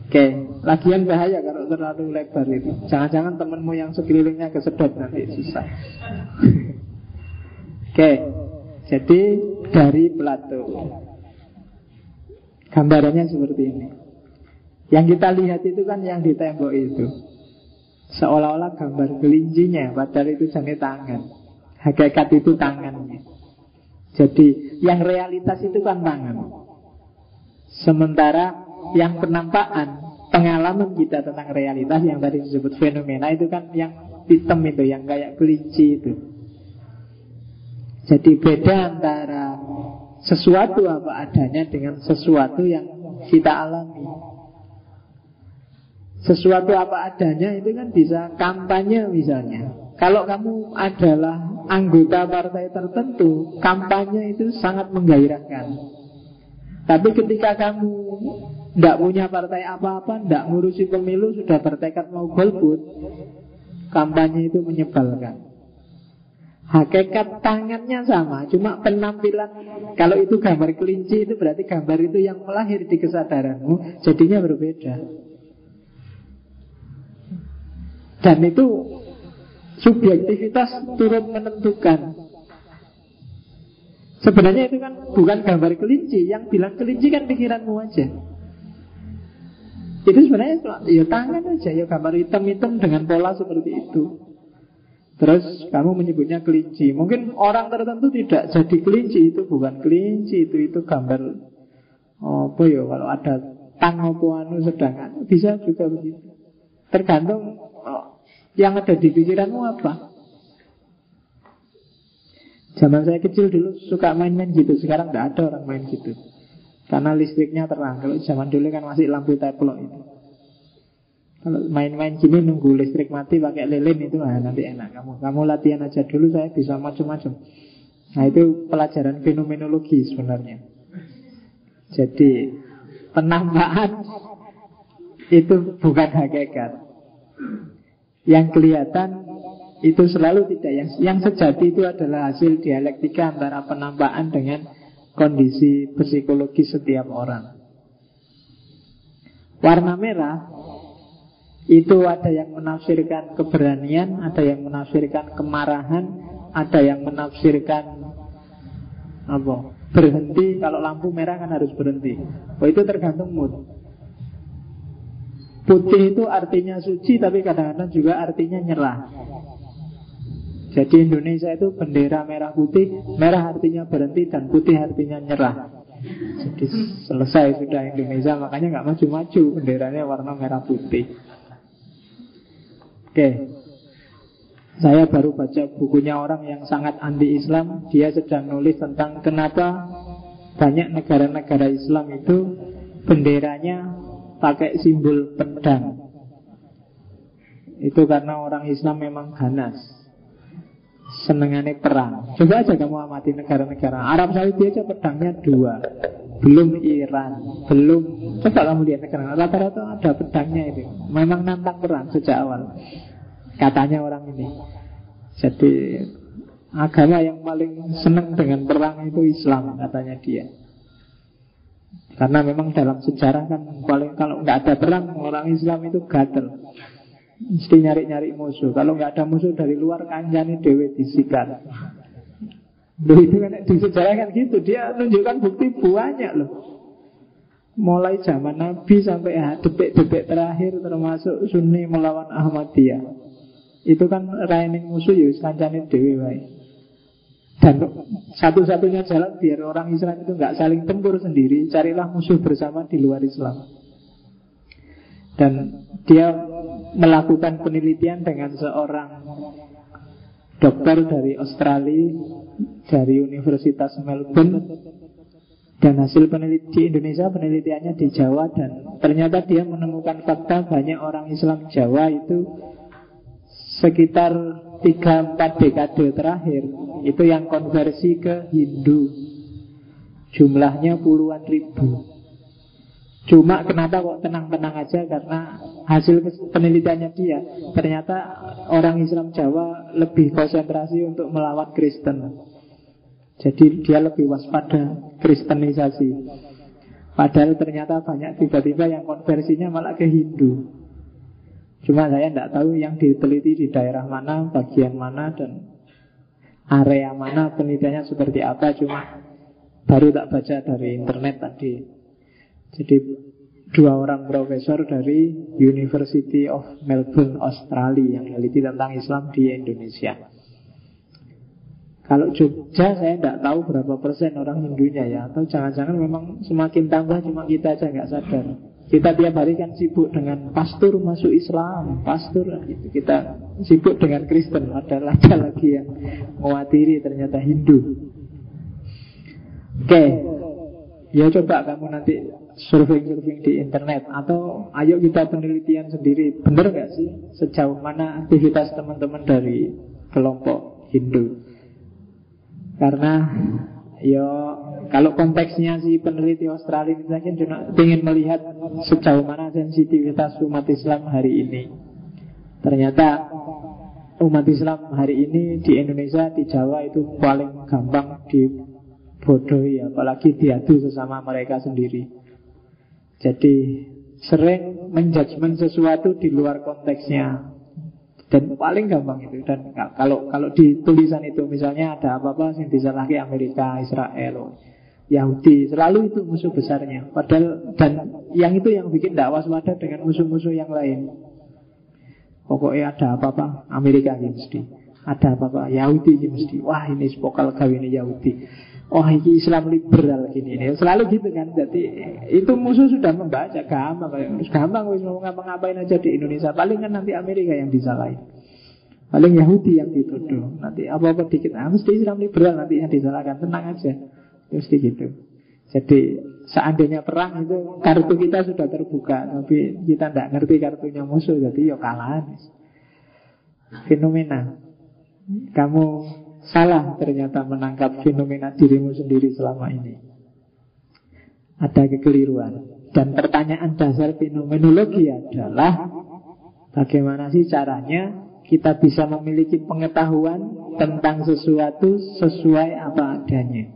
Oke, lagian bahaya kalau terlalu lebar itu. Jangan-jangan temenmu yang sekelilingnya kesedot nanti susah. (laughs) Oke, jadi dari Plato. Gambarannya seperti ini. Yang kita lihat itu kan yang di tembok itu. Seolah-olah gambar kelincinya Padahal itu jenis tangan. Hakikat itu tangannya. Jadi yang realitas itu kan tangan. Sementara yang penampakan Pengalaman kita tentang realitas Yang tadi disebut fenomena Itu kan yang hitam itu Yang kayak kelinci itu. Jadi beda antara Sesuatu apa adanya Dengan sesuatu yang kita alami sesuatu apa adanya itu kan bisa kampanye misalnya. Kalau kamu adalah anggota partai tertentu, kampanye itu sangat menggairahkan. Tapi ketika kamu tidak punya partai apa-apa, tidak ngurusi pemilu, sudah bertekad mau golput, kampanye itu menyebalkan. Hakikat tangannya sama, cuma penampilan kalau itu gambar kelinci itu berarti gambar itu yang melahir di kesadaranmu, jadinya berbeda. Dan itu subjektivitas turut menentukan. Sebenarnya itu kan bukan gambar kelinci, yang bilang kelinci kan pikiranmu aja. Itu sebenarnya ya tangan aja, ya gambar hitam-hitam dengan pola seperti itu. Terus kamu menyebutnya kelinci. Mungkin orang tertentu tidak jadi kelinci itu bukan kelinci itu itu gambar apa ya kalau ada tang apa anu sedang bisa juga begitu. Tergantung yang ada di pikiranmu apa? Zaman saya kecil dulu suka main-main gitu Sekarang tidak ada orang main gitu Karena listriknya terang Kalau zaman dulu kan masih lampu teplok itu Kalau main-main gini nunggu listrik mati pakai lilin itu nah, nanti enak kamu. Kamu latihan aja dulu saya bisa macam-macam. Nah itu pelajaran fenomenologi sebenarnya. Jadi penampakan itu bukan hakikat. Yang kelihatan itu selalu tidak yang yang sejati itu adalah hasil dialektika antara penampakan dengan kondisi psikologi setiap orang. Warna merah itu ada yang menafsirkan keberanian, ada yang menafsirkan kemarahan, ada yang menafsirkan apa? Berhenti kalau lampu merah kan harus berhenti. Oh itu tergantung mood. Putih itu artinya suci tapi kadang-kadang juga artinya nyerah. Jadi Indonesia itu bendera merah putih, merah artinya berhenti dan putih artinya nyerah. Jadi selesai sudah Indonesia, makanya nggak maju-maju, benderanya warna merah putih. Oke, saya baru baca bukunya orang yang sangat anti-Islam. Dia sedang nulis tentang kenapa banyak negara-negara Islam itu benderanya pakai simbol pedang. Itu karena orang Islam memang ganas. Senengannya perang. Coba aja kamu amati negara-negara Arab Saudi aja pedangnya dua. Belum. Iran, belum. Coba kamu lihat negara rata-rata ada pedangnya itu. Memang nantang perang sejak awal. Katanya orang ini. Jadi agama yang paling senang dengan perang itu Islam Katanya dia. Karena memang dalam sejarah kan paling Kalau nggak ada perang orang Islam itu gatel. Mesti nyari-nyari musuh. Kalau nggak ada musuh dari luar Kanjani dewe disikat Loh itu kan di sejarah kan gitu Dia nunjukkan bukti banyak loh Mulai zaman Nabi sampai detik-detik terakhir Termasuk Sunni melawan Ahmadiyah itu kan raining musuh ya kancane dewi wae. Dan satu-satunya jalan biar orang Islam itu nggak saling tempur sendiri, carilah musuh bersama di luar Islam. Dan dia melakukan penelitian dengan seorang dokter dari Australia, dari Universitas Melbourne, dan hasil penelitian di Indonesia penelitiannya di Jawa dan ternyata dia menemukan fakta banyak orang Islam Jawa itu sekitar 3-4 dekade terakhir itu yang konversi ke Hindu. Jumlahnya puluhan ribu cuma kenapa kok tenang-tenang aja karena hasil penelitiannya dia ternyata orang Islam Jawa lebih konsentrasi untuk melawan Kristen jadi dia lebih waspada kristenisasi padahal ternyata banyak tiba-tiba yang konversinya malah ke Hindu Cuma saya tidak tahu yang diteliti di daerah mana, bagian mana, dan area mana penelitiannya seperti apa. Cuma baru tak baca dari internet tadi. Jadi dua orang profesor dari University of Melbourne, Australia yang meneliti tentang Islam di Indonesia. Kalau Jogja saya tidak tahu berapa persen orang Hindunya ya Atau jangan-jangan memang semakin tambah cuma kita aja nggak sadar kita tiap hari kan sibuk dengan pastor masuk Islam, pastor gitu. Kita sibuk dengan Kristen, ada lagi lagi yang mewatiri ternyata Hindu. Oke, okay. ya coba kamu nanti surfing-surfing di internet atau ayo kita penelitian sendiri, benar nggak sih sejauh mana aktivitas teman-teman dari kelompok Hindu? Karena ya kalau konteksnya si peneliti Australia ini ingin melihat sejauh mana sensitivitas umat Islam hari ini. Ternyata umat Islam hari ini di Indonesia, di Jawa itu paling gampang dibodohi, apalagi diadu sesama mereka sendiri. Jadi sering menjudgment sesuatu di luar konteksnya dan paling gampang itu dan kalau kalau di tulisan itu misalnya ada apa-apa yang disalahkan Amerika, Israel, Yahudi, selalu itu musuh besarnya. Padahal dan yang itu yang bikin tidak waspada dengan musuh-musuh yang lain. Pokoknya ada apa-apa Amerika yang mesti. Ada apa-apa Yahudi yang mesti. Wah ini spokal kawin Yahudi. Oh ini Islam liberal gini ini selalu gitu kan. Jadi itu musuh sudah membaca gampang, gampang wis mau ngapa-ngapain aja di Indonesia. Paling kan nanti Amerika yang disalahin. Paling Yahudi yang dituduh. Nanti apa-apa dikit, ah, mesti Islam liberal nanti yang disalahkan. Tenang aja. Mesti gitu. Jadi seandainya perang itu kartu kita sudah terbuka, tapi kita tidak ngerti kartunya musuh, jadi ya kalah. Fenomena. Kamu salah ternyata menangkap fenomena dirimu sendiri selama ini. Ada kekeliruan. Dan pertanyaan dasar fenomenologi adalah bagaimana sih caranya kita bisa memiliki pengetahuan tentang sesuatu sesuai apa adanya.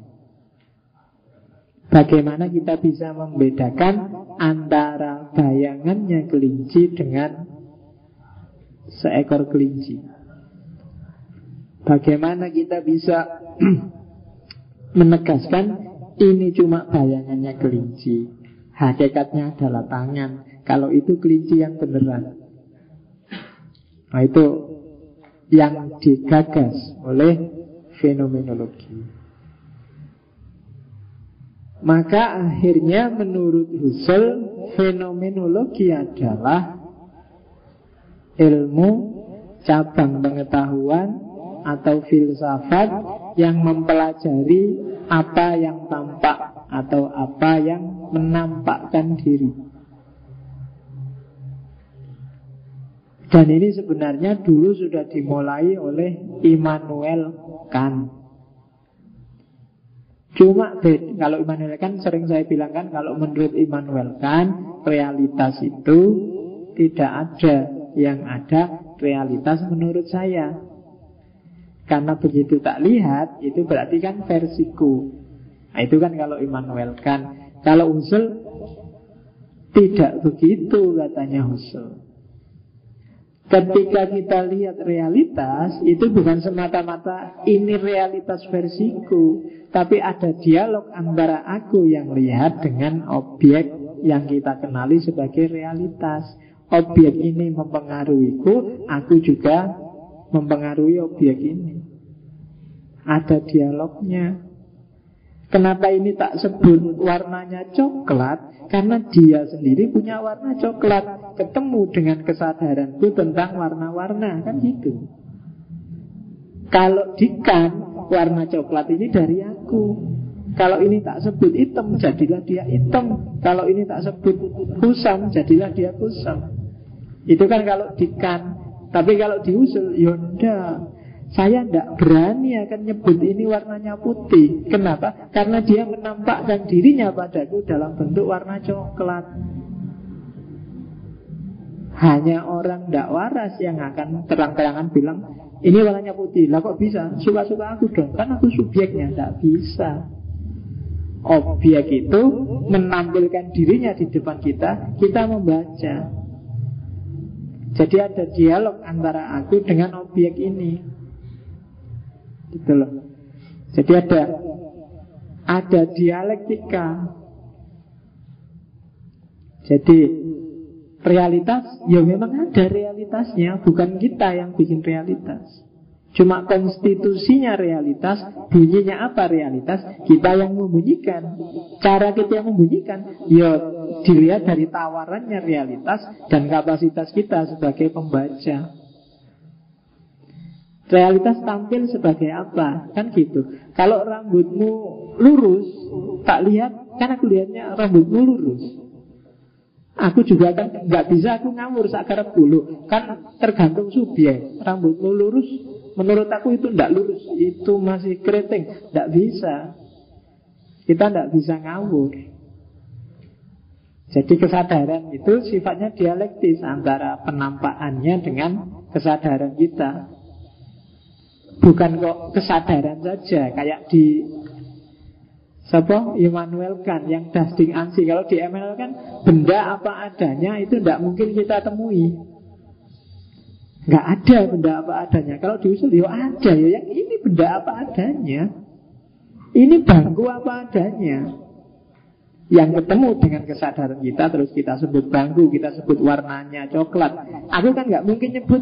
Bagaimana kita bisa membedakan antara bayangannya kelinci dengan seekor kelinci? Bagaimana kita bisa (clears throat) menegaskan ini cuma bayangannya kelinci, hakikatnya adalah tangan. Kalau itu kelinci yang beneran. Nah itu yang digagas oleh fenomenologi. Maka akhirnya menurut Husserl Fenomenologi adalah Ilmu cabang pengetahuan Atau filsafat Yang mempelajari Apa yang tampak Atau apa yang menampakkan diri. Dan ini sebenarnya dulu sudah dimulai oleh Immanuel Kant. Cuma kalau Immanuel Kant sering saya bilang kan kalau menurut Immanuel Kant realitas itu tidak ada. Yang ada realitas menurut saya. Karena begitu tak lihat itu berarti kan versiku. Nah, itu kan kalau Immanuel Kant. Kalau Husserl tidak begitu katanya Husserl. Ketika kita lihat realitas, itu bukan semata-mata ini realitas versiku, tapi ada dialog antara aku yang lihat dengan objek yang kita kenali sebagai realitas. Objek ini mempengaruhiku, aku juga mempengaruhi objek ini. Ada dialognya. Kenapa ini tak sebut warnanya coklat? Karena dia sendiri punya warna coklat Ketemu dengan kesadaranku tentang warna-warna Kan gitu Kalau dikan Warna coklat ini dari aku Kalau ini tak sebut hitam Jadilah dia hitam Kalau ini tak sebut kusam Jadilah dia kusam Itu kan kalau dikan Tapi kalau diusul Yonda saya tidak berani akan nyebut ini warnanya putih. Kenapa? Karena dia menampakkan dirinya padaku dalam bentuk warna coklat. Hanya orang tidak waras yang akan terang-terangan bilang ini warnanya putih. Lah kok bisa? Suka-suka aku dong. Kan aku subjeknya. Tidak bisa. Objek itu menampilkan dirinya di depan kita. Kita membaca. Jadi ada dialog antara aku dengan objek ini. Gitu loh. Jadi ada ada dialektika. Jadi realitas ya memang ada realitasnya, bukan kita yang bikin realitas. Cuma konstitusinya realitas, bunyinya apa realitas, kita yang membunyikan. Cara kita yang membunyikan, ya dilihat dari tawarannya realitas dan kapasitas kita sebagai pembaca. Realitas tampil sebagai apa? Kan gitu. Kalau rambutmu lurus, tak lihat, kan aku lihatnya rambutmu lurus. Aku juga kan nggak bisa aku ngawur sakar bulu. Kan tergantung subjek. Rambutmu lurus, menurut aku itu tidak lurus. Itu masih keriting, tidak bisa. Kita tidak bisa ngawur. Jadi kesadaran itu sifatnya dialektis antara penampakannya dengan kesadaran kita. Bukan kok kesadaran saja Kayak di Siapa? Immanuel Kant yang dusting ansi Kalau di ML kan benda apa adanya Itu tidak mungkin kita temui Nggak ada benda apa adanya. Kalau diusul ya ada. Ya Yang ini benda apa adanya. Ini bangku apa adanya. Yang ketemu dengan kesadaran kita terus kita sebut bangku, kita sebut warnanya coklat. Aku kan nggak mungkin nyebut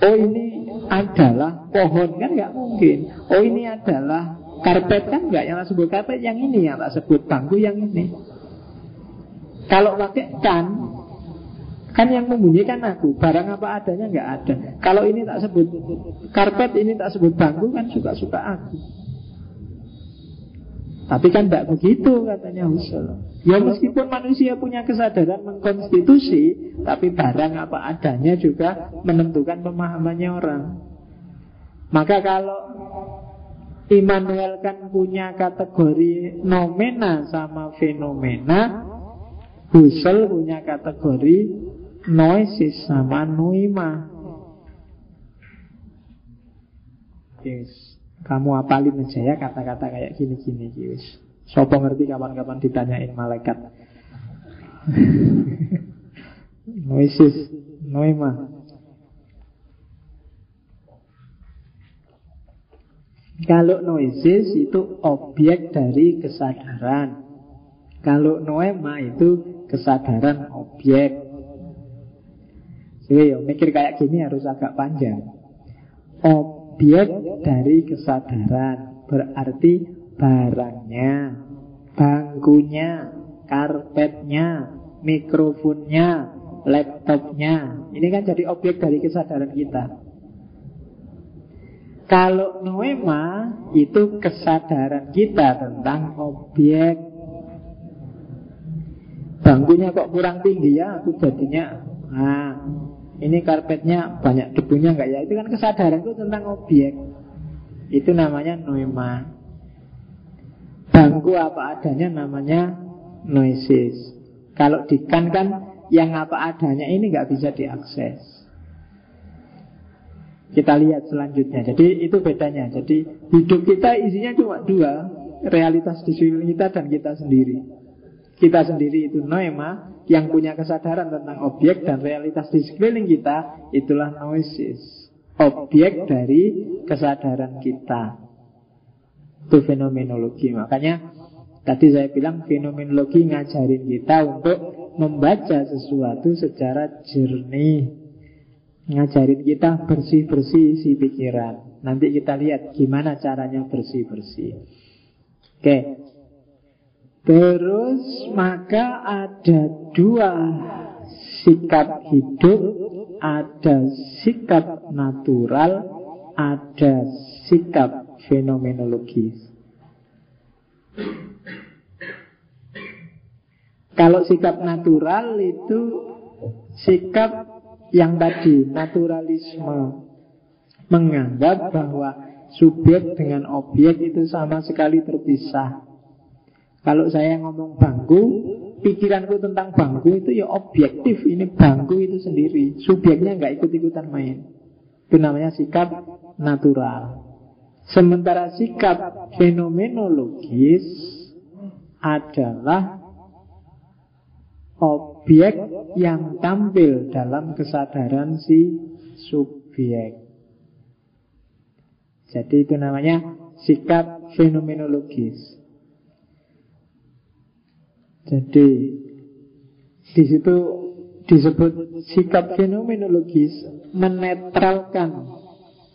oh ini adalah pohon. Kan nggak mungkin. Oh ini adalah karpet. Kan nggak yang sebut karpet. Yang ini yang tak sebut bangku yang ini. Kalau pakai kan Kan yang membunyikan aku Barang apa adanya nggak ada Kalau ini tak sebut karpet Ini tak sebut bangku kan suka-suka aku Tapi kan tidak begitu katanya Husserl. Ya meskipun manusia punya kesadaran mengkonstitusi, tapi barang apa adanya juga menentukan pemahamannya orang. Maka kalau Immanuel kan punya kategori nomena sama fenomena, Husserl punya kategori noisis sama noima. Yes. Kamu apalin aja ya kata-kata kayak gini-gini guys. Sopo ngerti kapan-kapan ditanyain malaikat. (laughs) Noisis, noima. Kalau noisis itu objek dari kesadaran. Kalau noema itu kesadaran objek. Jadi mikir kayak gini harus agak panjang. Ob objek dari kesadaran Berarti barangnya Bangkunya Karpetnya Mikrofonnya Laptopnya. Ini kan jadi objek dari kesadaran kita. Kalau noema Itu kesadaran kita tentang objek Bangkunya kok kurang tinggi ya Aku jadinya Nah ini karpetnya banyak debunya enggak ya? Itu kan kesadaran itu tentang objek. Itu namanya noema. Bangku apa adanya namanya noises. Kalau di kan kan yang apa adanya ini nggak bisa diakses. Kita lihat selanjutnya. Jadi itu bedanya. Jadi hidup kita isinya cuma dua. Realitas di sekeliling kita dan kita sendiri. Kita sendiri itu noema, yang punya kesadaran tentang objek dan realitas di sekeliling kita itulah noises objek dari kesadaran kita. Itu fenomenologi. Makanya tadi saya bilang fenomenologi ngajarin kita untuk membaca sesuatu secara jernih. Ngajarin kita bersih-bersih si pikiran. Nanti kita lihat gimana caranya bersih-bersih. Oke Terus maka ada dua sikap hidup, ada sikap natural, ada sikap fenomenologis. Kalau sikap natural itu sikap yang tadi naturalisme menganggap bahwa subjek dengan objek itu sama sekali terpisah. Kalau saya ngomong bangku, pikiranku tentang bangku itu ya objektif. Ini bangku itu sendiri. Subjeknya nggak ikut-ikutan main. Itu namanya sikap natural. Sementara sikap fenomenologis adalah objek yang tampil dalam kesadaran si subjek. Jadi itu namanya sikap fenomenologis. Jadi di situ disebut sikap fenomenologis menetralkan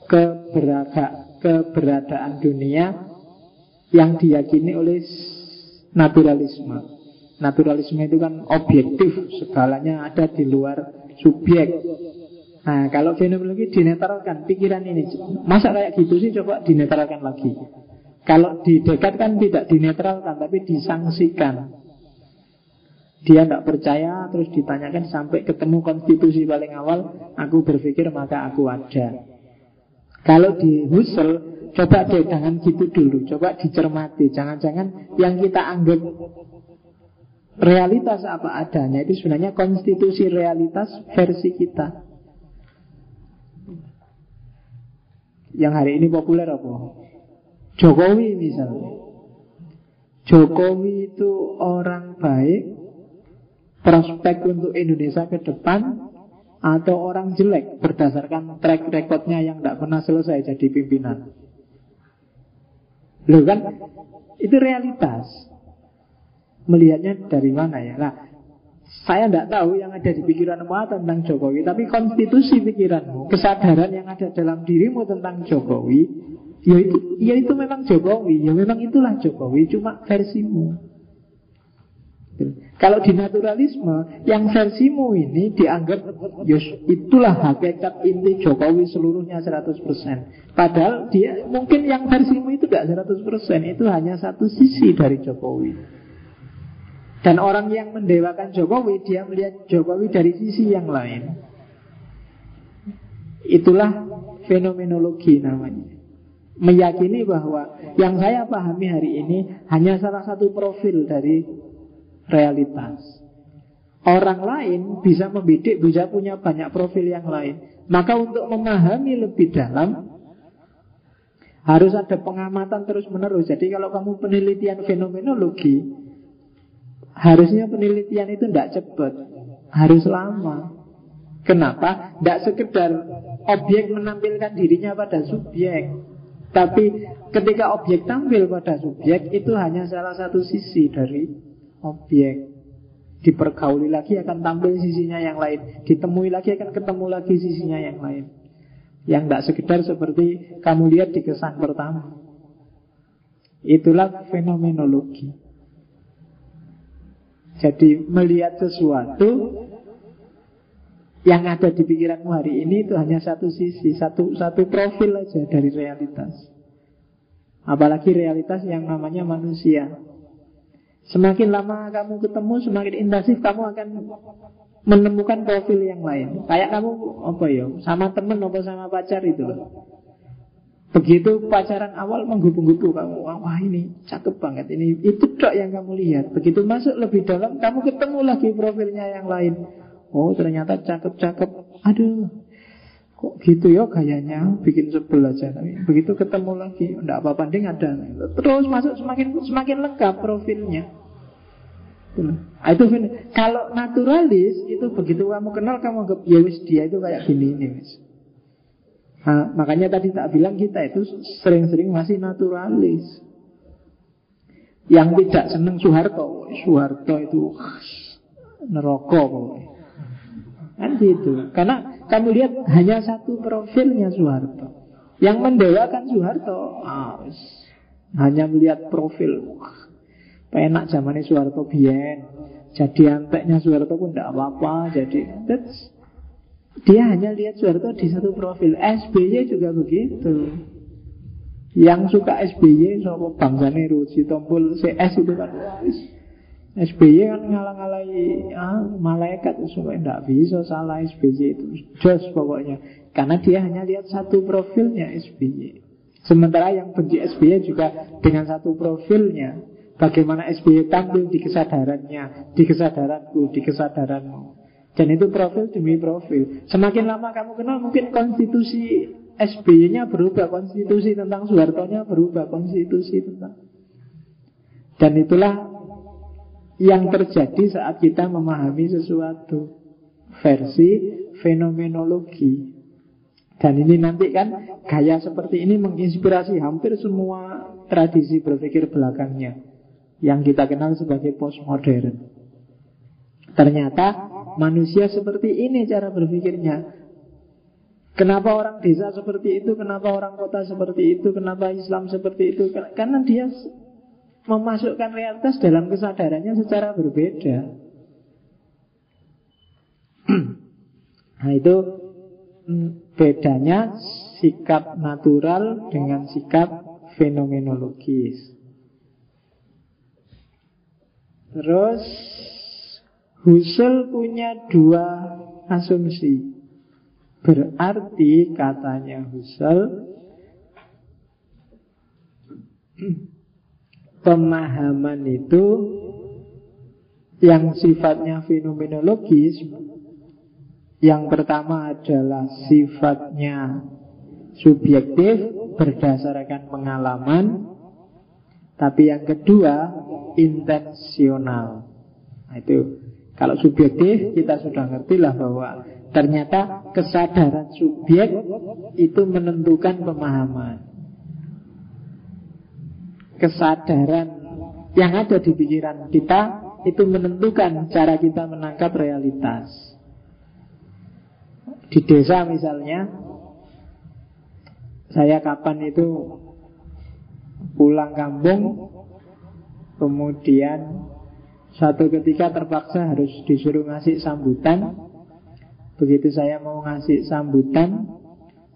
keberada, keberadaan dunia yang diyakini oleh naturalisme. Naturalisme itu kan objektif, segalanya ada di luar subjek. Nah, kalau fenomenologi dinetralkan pikiran ini, masa kayak gitu sih coba dinetralkan lagi. Kalau di dekat kan tidak dinetralkan, tapi disangsikan. Dia tidak percaya Terus ditanyakan sampai ketemu konstitusi paling awal Aku berpikir maka aku ada. Kalau di Husserl Coba deh jangan gitu dulu Coba dicermati. Jangan-jangan yang kita anggap Realitas apa adanya Itu sebenarnya konstitusi realitas versi kita. Yang hari ini populer apa? Jokowi misalnya. Jokowi itu orang baik prospek untuk Indonesia ke depan atau orang jelek berdasarkan track recordnya yang tidak pernah selesai jadi pimpinan. Loh kan, itu realitas. Melihatnya dari mana ya? Nah, saya tidak tahu yang ada di pikiran apa tentang Jokowi, tapi konstitusi pikiranmu, kesadaran yang ada dalam dirimu tentang Jokowi, ya itu, ya itu memang Jokowi, ya memang itulah Jokowi, cuma versimu. Kalau di naturalisme, yang versimu ini dianggap yus, itulah hakikat inti Jokowi seluruhnya 100%. Padahal dia mungkin yang versimu itu tidak 100%, itu hanya satu sisi dari Jokowi. Dan orang yang mendewakan Jokowi, dia melihat Jokowi dari sisi yang lain. Itulah fenomenologi namanya. Meyakini bahwa yang saya pahami hari ini hanya salah satu profil dari realitas. Orang lain bisa membidik, bisa punya banyak profil yang lain. Maka untuk memahami lebih dalam harus ada pengamatan terus-menerus. Jadi kalau kamu penelitian fenomenologi, harusnya penelitian itu tidak cepat, harus lama. Kenapa? Tidak sekedar objek menampilkan dirinya pada subjek, tapi ketika objek tampil pada subjek itu hanya salah satu sisi dari objek dipergauli lagi akan tampil sisinya yang lain. Ditemui lagi akan ketemu lagi sisinya yang lain. Yang tidak sekedar seperti kamu lihat di kesan pertama. Itulah fenomenologi. Jadi melihat sesuatu yang ada di pikiranmu hari ini itu hanya satu sisi, satu satu profil aja dari realitas. Apalagi realitas yang namanya manusia. Semakin lama kamu ketemu, semakin intensif kamu akan menemukan profil yang lain. Kayak kamu apa ya, sama temen apa sama pacar itu loh. Begitu pacaran awal menggubu-gubu kamu, wah ini cakep banget ini. Itu dok yang kamu lihat. Begitu masuk lebih dalam, kamu ketemu lagi profilnya yang lain. Oh ternyata cakep-cakep. Aduh, kok gitu ya gayanya? Bikin sebel aja. Tapi begitu ketemu lagi enggak apa-apa ding ada terus masuk semakin semakin lengkap profilnya. Nah, itu kalau naturalis itu begitu kamu kenal kamu anggap ya wis dia itu kayak gini ini wis. Nah, makanya tadi tak bilang kita itu sering-sering masih naturalis. Yang tidak seneng Soeharto. Soeharto itu neraka Kan gitu. Karena kamu lihat hanya satu profilnya Soeharto. Yang mendewakan Soeharto, ah, hanya melihat profil. Penak zamannya Soeharto bien. Jadi anteknya Soeharto pun tidak apa-apa. Jadi that's, dia hanya lihat Soeharto di satu profil. SBY juga begitu. Yang suka SBY sama bangsane Rusi Tompul CS itu kan SBY kan ngalang-alai ah, malaikat supaya tidak bisa salah SBY itu. Jos pokoknya. Karena dia hanya lihat satu profilnya SBY sementara yang benci SBY juga dengan satu profilnya. Bagaimana SBY tampil di kesadarannya di kesadaranku di kesadaranmu. Dan itu profil demi profil. Semakin lama kamu kenal mungkin konstitusi SBY-nya berubah konstitusi tentang Soeharto-nya berubah konstitusi tentang. Dan itulah yang terjadi saat kita memahami sesuatu versi fenomenologi. Dan ini nanti kan gaya seperti ini menginspirasi hampir semua tradisi berpikir belakangnya yang kita kenal sebagai postmodern. Ternyata manusia seperti ini cara berpikirnya. Kenapa orang desa seperti itu? Kenapa orang kota seperti itu? Kenapa Islam seperti itu? Karena dia memasukkan realitas dalam kesadarannya secara berbeda. (clears throat) nah itu mm, bedanya sikap natural dengan sikap fenomenologis. Terus Husserl punya dua asumsi. Berarti katanya Husserl (clears throat) pemahaman itu yang sifatnya fenomenologis yang pertama adalah sifatnya subjektif berdasarkan pengalaman tapi yang kedua intensional. Nah, itu kalau subjektif kita sudah ngerti lah bahwa ternyata kesadaran subjek itu menentukan pemahaman kesadaran yang ada di pikiran kita itu menentukan cara kita menangkap realitas. Di desa misalnya, saya kapan itu pulang kampung, kemudian Satu ketika terpaksa harus disuruh ngasih sambutan Begitu saya mau ngasih sambutan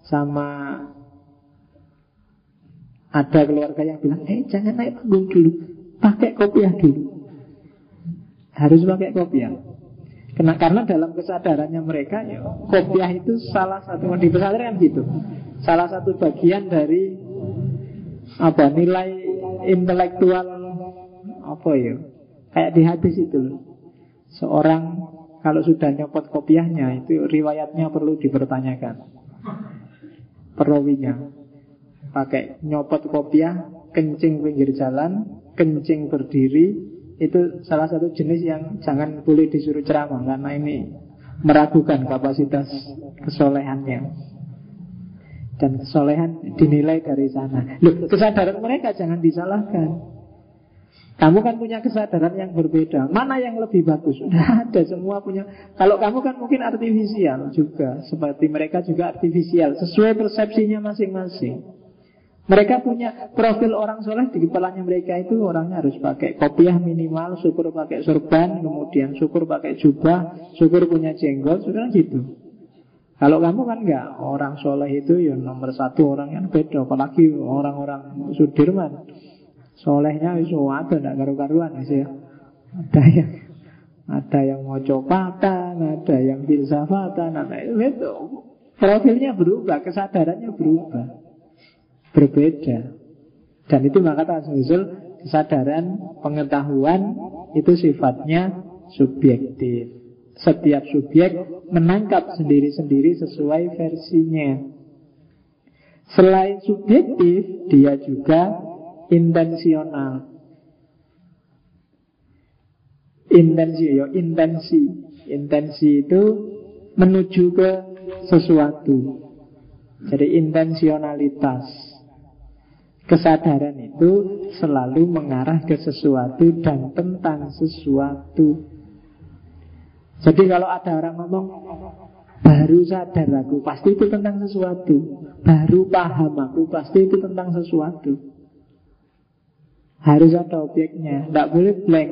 Sama Ada keluarga yang bilang Eh jangan naik panggung dulu. Pakai kopiah dulu. Harus pakai kopiah karena, karena dalam kesadarannya mereka ya, Kopiah itu salah satu Di pesantren kan gitu. Salah satu bagian dari Apa nilai intelektual Apa ya Kayak di hadis itu loh. Seorang kalau sudah nyopot kopiahnya itu riwayatnya perlu dipertanyakan. Perawinya pakai nyopot kopiah, kencing pinggir jalan, kencing berdiri itu salah satu jenis yang jangan boleh disuruh ceramah karena ini meragukan kapasitas kesolehannya. Dan kesolehan dinilai dari sana. Loh, kesadaran mereka jangan disalahkan. Kamu kan punya kesadaran yang berbeda. Mana yang lebih bagus? Sudah ada semua punya. Kalau kamu kan mungkin artifisial juga, seperti mereka juga artifisial, sesuai persepsinya masing-masing. Mereka punya profil orang soleh di kepalanya mereka itu orangnya harus pakai kopiah minimal, syukur pakai sorban, kemudian syukur pakai jubah, syukur punya jenggot, sudah gitu. Kalau kamu kan enggak, orang soleh itu ya nomor satu orang yang beda, apalagi orang-orang Sudirman. Solehnya itu ada tidak karu-karuan ya. Ada yang ada yang mau copatan, ada yang filsafatan, ada itu profilnya berubah, kesadarannya berubah, berbeda. Dan itu maka Tasmisul kesadaran pengetahuan itu sifatnya subjektif. Setiap subjek menangkap sendiri-sendiri sesuai versinya. Selain subjektif, dia juga intensional. Intensi ya, intensi. Intensi itu menuju ke sesuatu. Jadi intensionalitas. Kesadaran itu selalu mengarah ke sesuatu dan tentang sesuatu. Jadi kalau ada orang ngomong Baru sadar aku Pasti itu tentang sesuatu. Baru paham aku Pasti itu tentang sesuatu. Harus ada objeknya Tidak boleh blank.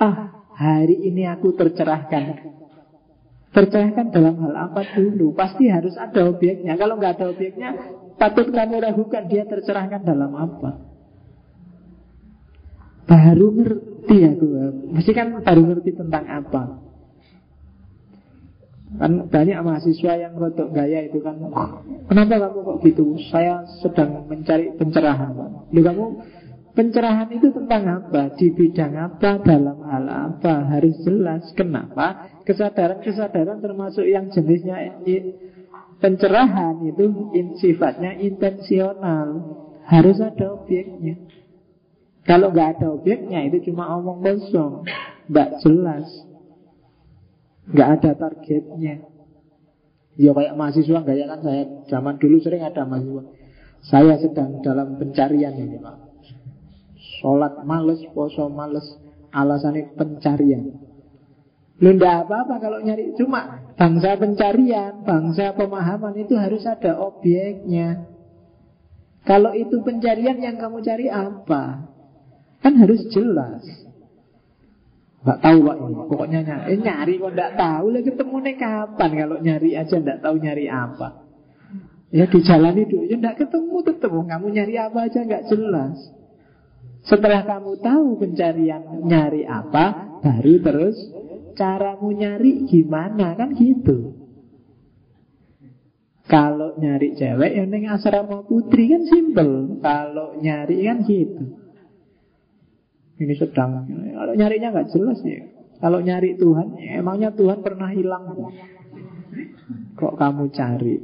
Ah, hari ini aku tercerahkan. Tercerahkan dalam hal apa dulu? Pasti harus ada objeknya. Kalau nggak ada objeknya Patut kamu ragukan dia tercerahkan dalam apa Baru ngerti aku Mesti kan baru ngerti tentang apa Kan banyak mahasiswa yang rotok gaya itu kan Kenapa kamu kok gitu? Saya sedang mencari pencerahan Lu kamu pencerahan itu tentang apa? Di bidang apa? Dalam hal apa? Harus jelas Kenapa? Kesadaran-kesadaran termasuk yang jenisnya Pencerahan itu sifatnya intensional Harus ada objeknya Kalau nggak ada objeknya itu cuma omong kosong Nggak jelas nggak ada targetnya. Ya kayak mahasiswa nggak ya kan saya zaman dulu sering ada mahasiswa. Saya sedang dalam pencarian ini pak. Sholat males, poso males, alasannya pencarian. Lu ndak apa-apa kalau nyari Cuma bangsa pencarian Bangsa pemahaman itu harus ada objeknya. Kalau itu pencarian yang kamu cari apa? Kan harus jelas. Gak tahu pak. Ini Pokoknya nyari eh, Nyari kok gak tahu. Lagi ketemu nih kapan Kalau nyari aja gak tahu nyari apa? Ya di jalan itu Ya gak ketemu tetep Kamu nyari apa aja gak jelas. Setelah kamu tahu pencarian Nyari apa Baru terus Caramu nyari gimana? Kan gitu. Kalau nyari cewek yang neng asrama putri kan simpel. Kalau nyari kan gitu. Ini sedang. Kalau nyarinya nggak jelas ya. Kalau nyari Tuhan ya, Emangnya Tuhan pernah hilang? Kok kamu cari?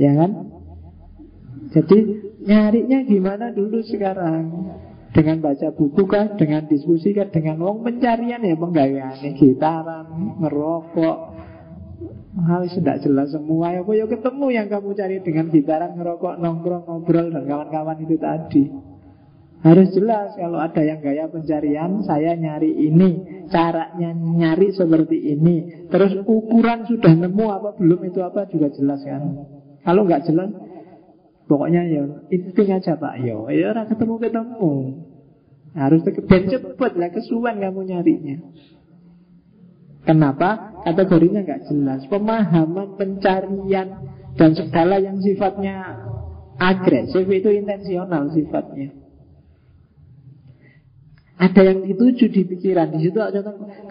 Ya kan? Jadi nyarinya gimana dulu sekarang dengan baca buku kan, dengan diskusi kan, dengan wong pencarian ya penggayaan gitaran, ngerokok, hal sudah jelas semua ya, ya? Ketemu yang kamu cari dengan gitaran, ngerokok, nongkrong, ngobrol dan kawan-kawan itu tadi. Harus jelas kalau ada yang gaya pencarian Saya nyari ini Caranya nyari seperti ini. Terus ukuran sudah nemu apa belum itu apa juga jelas kan? Kalau nggak jelas Pokoknya ya insting aja pak Yo, ya orang ketemu-ketemu Harus dan cepet lah kesuwan kamu nyarinya. Kenapa? Kategorinya nggak jelas. Pemahaman, pencarian dan segala yang sifatnya agresif itu intensional sifatnya. Ada yang dituju di pikiran di situ.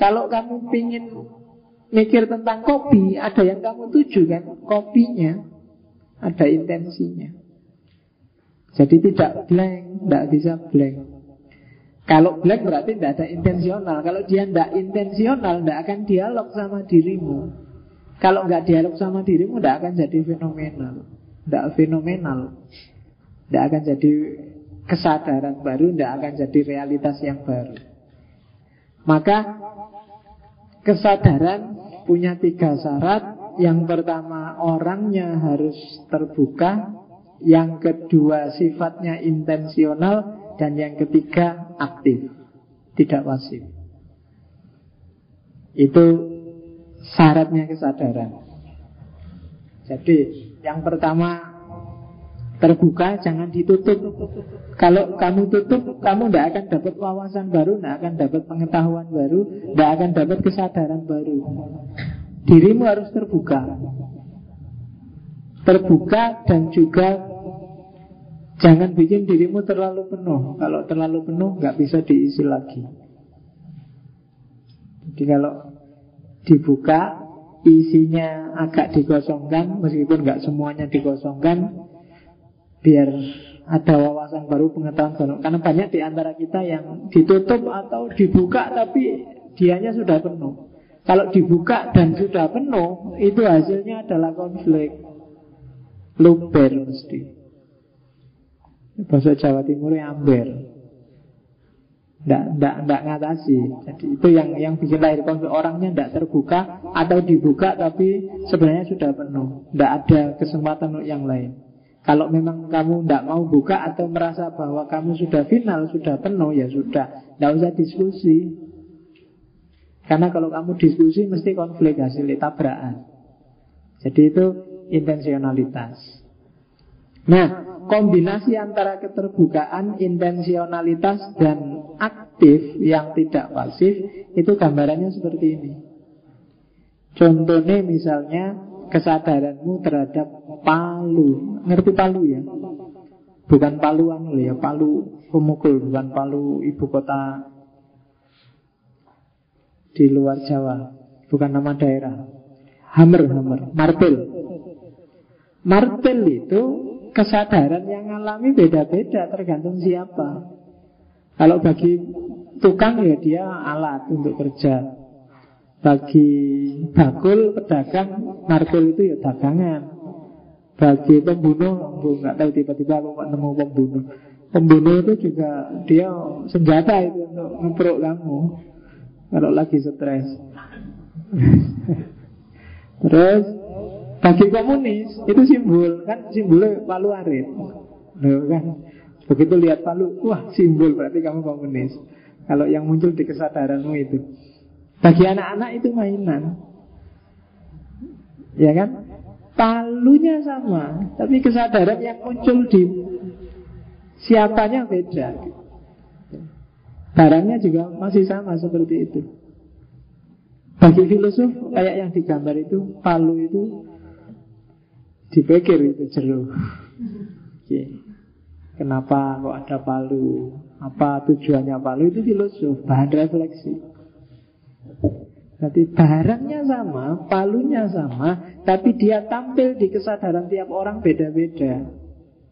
Kalau kamu pingin mikir tentang kopi, ada yang kamu tuju kan, kopinya, ada intensinya. Jadi tidak blank, tidak bisa blank. Kalau blank berarti tidak ada intensional. Kalau dia tidak intensional, tidak akan dialog sama dirimu. Kalau nggak dialog sama dirimu, tidak akan jadi fenomenal. Tidak fenomenal. Tidak akan jadi kesadaran baru, tidak akan jadi realitas yang baru. Maka kesadaran punya tiga syarat. Yang pertama orangnya harus terbuka. Yang kedua sifatnya intensional dan yang ketiga aktif, tidak pasif. Itu syaratnya kesadaran. Jadi yang pertama terbuka, jangan ditutup. Kalau kamu tutup, kamu tidak akan dapat wawasan baru, tidak akan dapat pengetahuan baru, tidak akan dapat kesadaran baru. Dirimu harus terbuka. Terbuka dan juga Jangan bikin dirimu terlalu penuh. Kalau terlalu penuh nggak bisa diisi lagi. Jadi kalau dibuka Isinya agak dikosongkan Meskipun nggak semuanya dikosongkan Biar ada wawasan baru, pengetahuan baru. Karena banyak di antara kita yang ditutup atau dibuka Tapi dianya sudah penuh. Kalau dibuka dan sudah penuh Itu hasilnya adalah konflik Luber mesti. Bahasa Jawa Timur yang amber. Nggak, nggak, nggak ngatasi. Jadi itu yang yang bikin lahir konflik. Orangnya nggak terbuka Atau dibuka tapi sebenarnya sudah penuh. Nggak ada kesempatan untuk yang lain. Kalau memang kamu nggak mau buka Atau merasa bahwa kamu sudah final Sudah penuh ya sudah. Nggak usah diskusi. Karena kalau kamu diskusi Mesti konflik hasilnya tabrakan. Jadi itu intensionalitas Nah kombinasi antara keterbukaan, intensionalitas, dan aktif yang tidak pasif itu gambarannya seperti ini. Contohnya misalnya kesadaranmu terhadap palu. Ngerti palu ya? Bukan paluan loh ya, palu pemukul, bukan palu ibu kota di luar Jawa. Bukan nama daerah. Hammer, hammer, martel. Martel itu kesadaran yang alami beda-beda tergantung siapa. Kalau bagi tukang ya dia alat untuk kerja. Bagi bakul pedagang markul itu ya dagangan. Bagi pembunuh, nggak tahu tiba-tiba aku kok nemu pembunuh. Pembunuh itu juga dia senjata itu untuk memperuk kamu kalau lagi stres. (laughs) Terus bagi komunis itu simbol kan simbolnya palu arit. Kan begitu lihat palu, wah simbol berarti kamu komunis. Kalau yang muncul di kesadaranmu itu. Bagi anak-anak itu mainan. Ya kan? Palunya sama, tapi kesadaran yang muncul di siapanya beda. Barangnya juga masih sama seperti itu. Bagi filosof kayak yang digambar itu, palu itu Dipikir itu jeruk. Oke. Kenapa kok ada palu? Apa tujuannya palu? Itu filosof, bahan refleksi. Jadi barangnya sama, palunya sama, tapi dia tampil di kesadaran tiap orang beda-beda.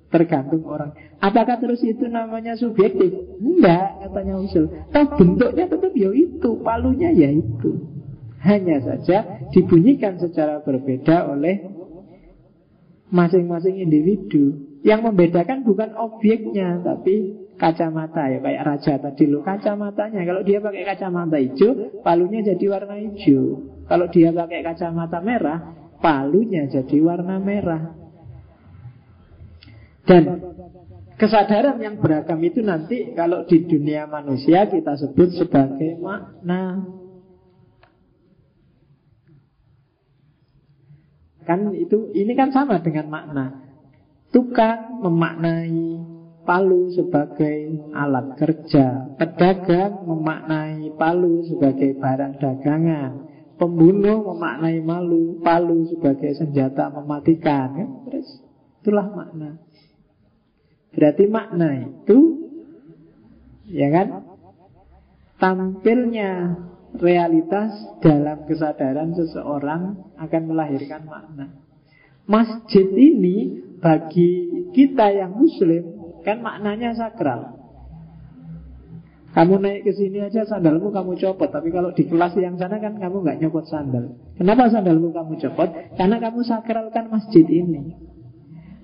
Tergantung orang. Apakah terus itu namanya subjektif? Enggak, katanya usul. Tapi bentuknya tetap ya itu, palunya ya itu. Hanya saja dibunyikan secara berbeda oleh masing-masing individu. Yang membedakan bukan objeknya, tapi kacamata ya. Kayak raja tadi lo kacamatanya. Kalau dia pakai kacamata hijau palunya jadi warna hijau. Kalau dia pakai kacamata merah palunya jadi warna merah. Dan kesadaran yang beragam itu nanti kalau di dunia manusia kita sebut sebagai makna Kan itu ini kan sama dengan makna. Tukang memaknai palu sebagai alat kerja. Pedagang memaknai palu sebagai barang dagangan. Pembunuh memaknai malu palu sebagai senjata mematikan. Ya, terus itulah makna. Berarti makna itu ya kan tampilnya realitas dalam kesadaran seseorang akan melahirkan makna. Masjid ini bagi kita yang muslim kan maknanya sakral. Kamu naik ke sini aja sandalmu kamu copot Tapi kalau di kelas yang sana kan kamu nggak nyopot sandal Kenapa sandalmu kamu copot? Karena kamu sakralkan masjid ini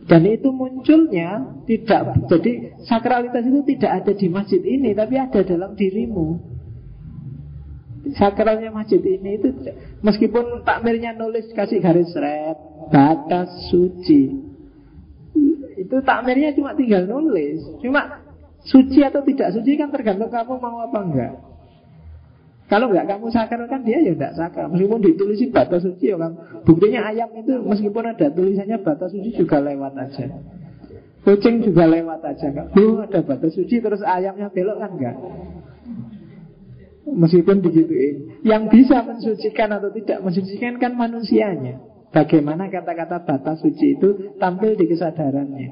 Dan itu munculnya tidak Jadi sakralitas itu tidak ada di masjid ini Tapi ada dalam dirimu Sakralnya masjid ini itu Meskipun takmirnya nulis kasih garis red Batas suci itu takmirnya cuma tinggal nulis. Cuma suci atau tidak suci kan tergantung kamu mau apa enggak. Kalau enggak kamu sakar kan dia ya enggak sakar. Meskipun ditulisi batas suci ya kan. Buktinya ayam itu meskipun ada tulisannya batas suci juga lewat aja. Kucing juga lewat aja enggak. Oh, ada batas suci terus ayamnya belok kan enggak. Meskipun begituin Yang bisa mensucikan atau tidak mensucikan kan manusianya. Bagaimana kata-kata batas suci itu tampil di kesadarannya.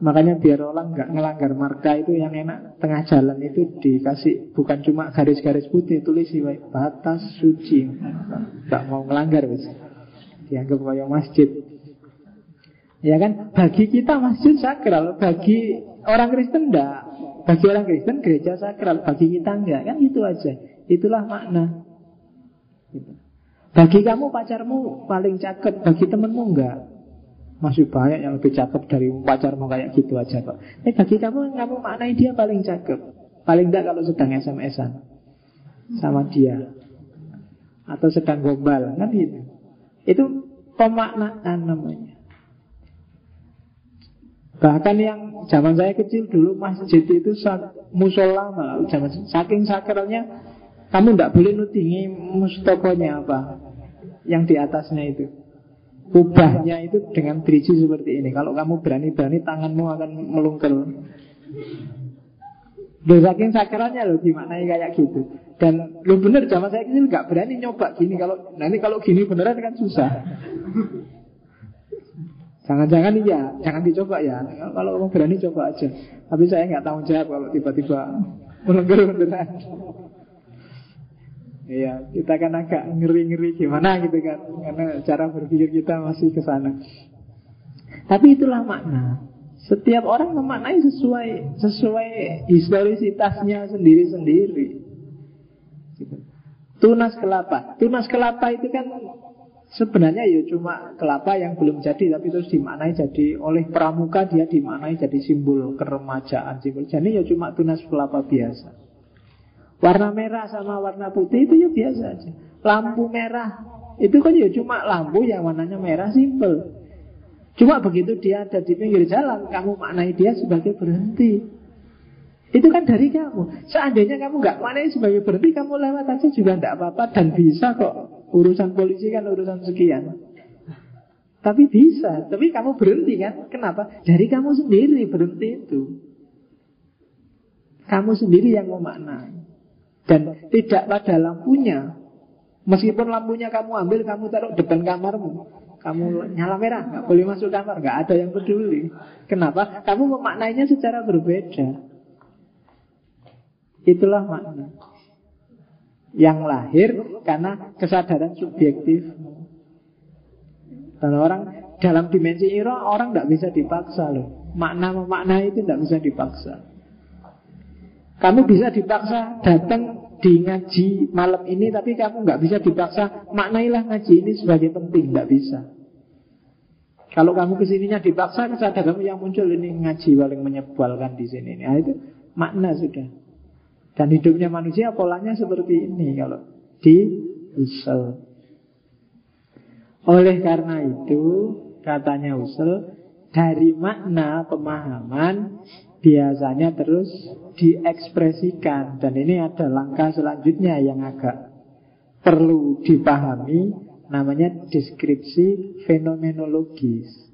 Makanya biar orang nggak ngelanggar marka itu yang enak tengah jalan itu dikasih bukan cuma garis-garis putih tulis batas suci. Nggak mau ngelanggar wis dianggap kayak masjid. Ya kan? Bagi kita masjid sakral bagi orang Kristen enggak bagi orang Kristen gereja sakral bagi kita enggak kan itu aja itulah makna gitu. Bagi kamu pacarmu paling cakep, bagi temenmu enggak. Masih banyak yang lebih cakep dari pacarmu kayak gitu aja kok. Eh bagi kamu kamu maknai dia paling cakep. Paling enggak kalau sedang SMS-an sama dia atau sedang gombal kan gitu. Itu pemaknaan namanya. Bahkan yang zaman saya kecil dulu masjid itu musola malah zaman saking sakralnya kamu tidak boleh nutingi mustokonya apa Yang di atasnya itu. Ubahnya itu dengan driji seperti ini. Kalau kamu berani-berani tanganmu akan melungkel. Loh saking sakralnya loh gimana ya kayak gitu. Dan lo bener zaman saya kecil nggak berani nyoba gini. Kalau nanti kalau gini beneran kan susah Jangan-jangan iya, jangan dicoba ya. Kalau kamu berani coba aja. Tapi saya nggak tanggung jawab kalau tiba-tiba melungkel beneran. Iya, kita kan agak ngeri-ngeri gimana gitu kan. Karena cara berpikir kita masih ke sana. Tapi itulah makna. Setiap orang memaknai sesuai sesuai historisitasnya sendiri-sendiri. Gitu. Tunas kelapa. Tunas kelapa itu kan sebenarnya ya cuma kelapa yang belum jadi Tapi terus dimaknai jadi oleh pramuka dia dimaknai jadi simbol keremajaan simbol. Jadi ya cuma tunas kelapa biasa Warna merah sama warna putih itu ya biasa aja. Lampu merah itu kan ya cuma lampu yang warnanya merah simple. Cuma begitu dia ada di pinggir jalan, kamu maknai dia sebagai berhenti. Itu kan dari kamu. Seandainya kamu nggak maknai sebagai berhenti, kamu lewat aja juga tidak apa-apa dan bisa kok. Urusan polisi kan urusan sekian. Tapi bisa, tapi kamu berhenti kan? Kenapa? Dari kamu sendiri berhenti itu. Kamu sendiri yang memaknai. Dan tidak pada lampunya Meskipun lampunya kamu ambil Kamu taruh depan kamarmu Kamu nyala merah, nggak boleh masuk kamar nggak ada yang peduli Kenapa? Kamu memaknainya secara berbeda Itulah makna Yang lahir karena kesadaran subjektif. Dan orang dalam dimensi iro Orang nggak bisa dipaksa loh. Makna memaknai itu nggak bisa dipaksa. Kamu bisa dipaksa datang di ngaji malam ini Tapi kamu nggak bisa dipaksa Maknailah ngaji ini sebagai penting Nggak bisa. Kalau kamu ke sininya dipaksa Kesadaran yang muncul ini ngaji paling menyebalkan di sini. Nah itu makna sudah Dan hidupnya manusia polanya seperti ini Kalau di usul. Oleh karena itu Katanya usul Dari makna pemahaman biasanya terus diekspresikan. Dan ini ada langkah selanjutnya yang agak perlu dipahami namanya deskripsi fenomenologis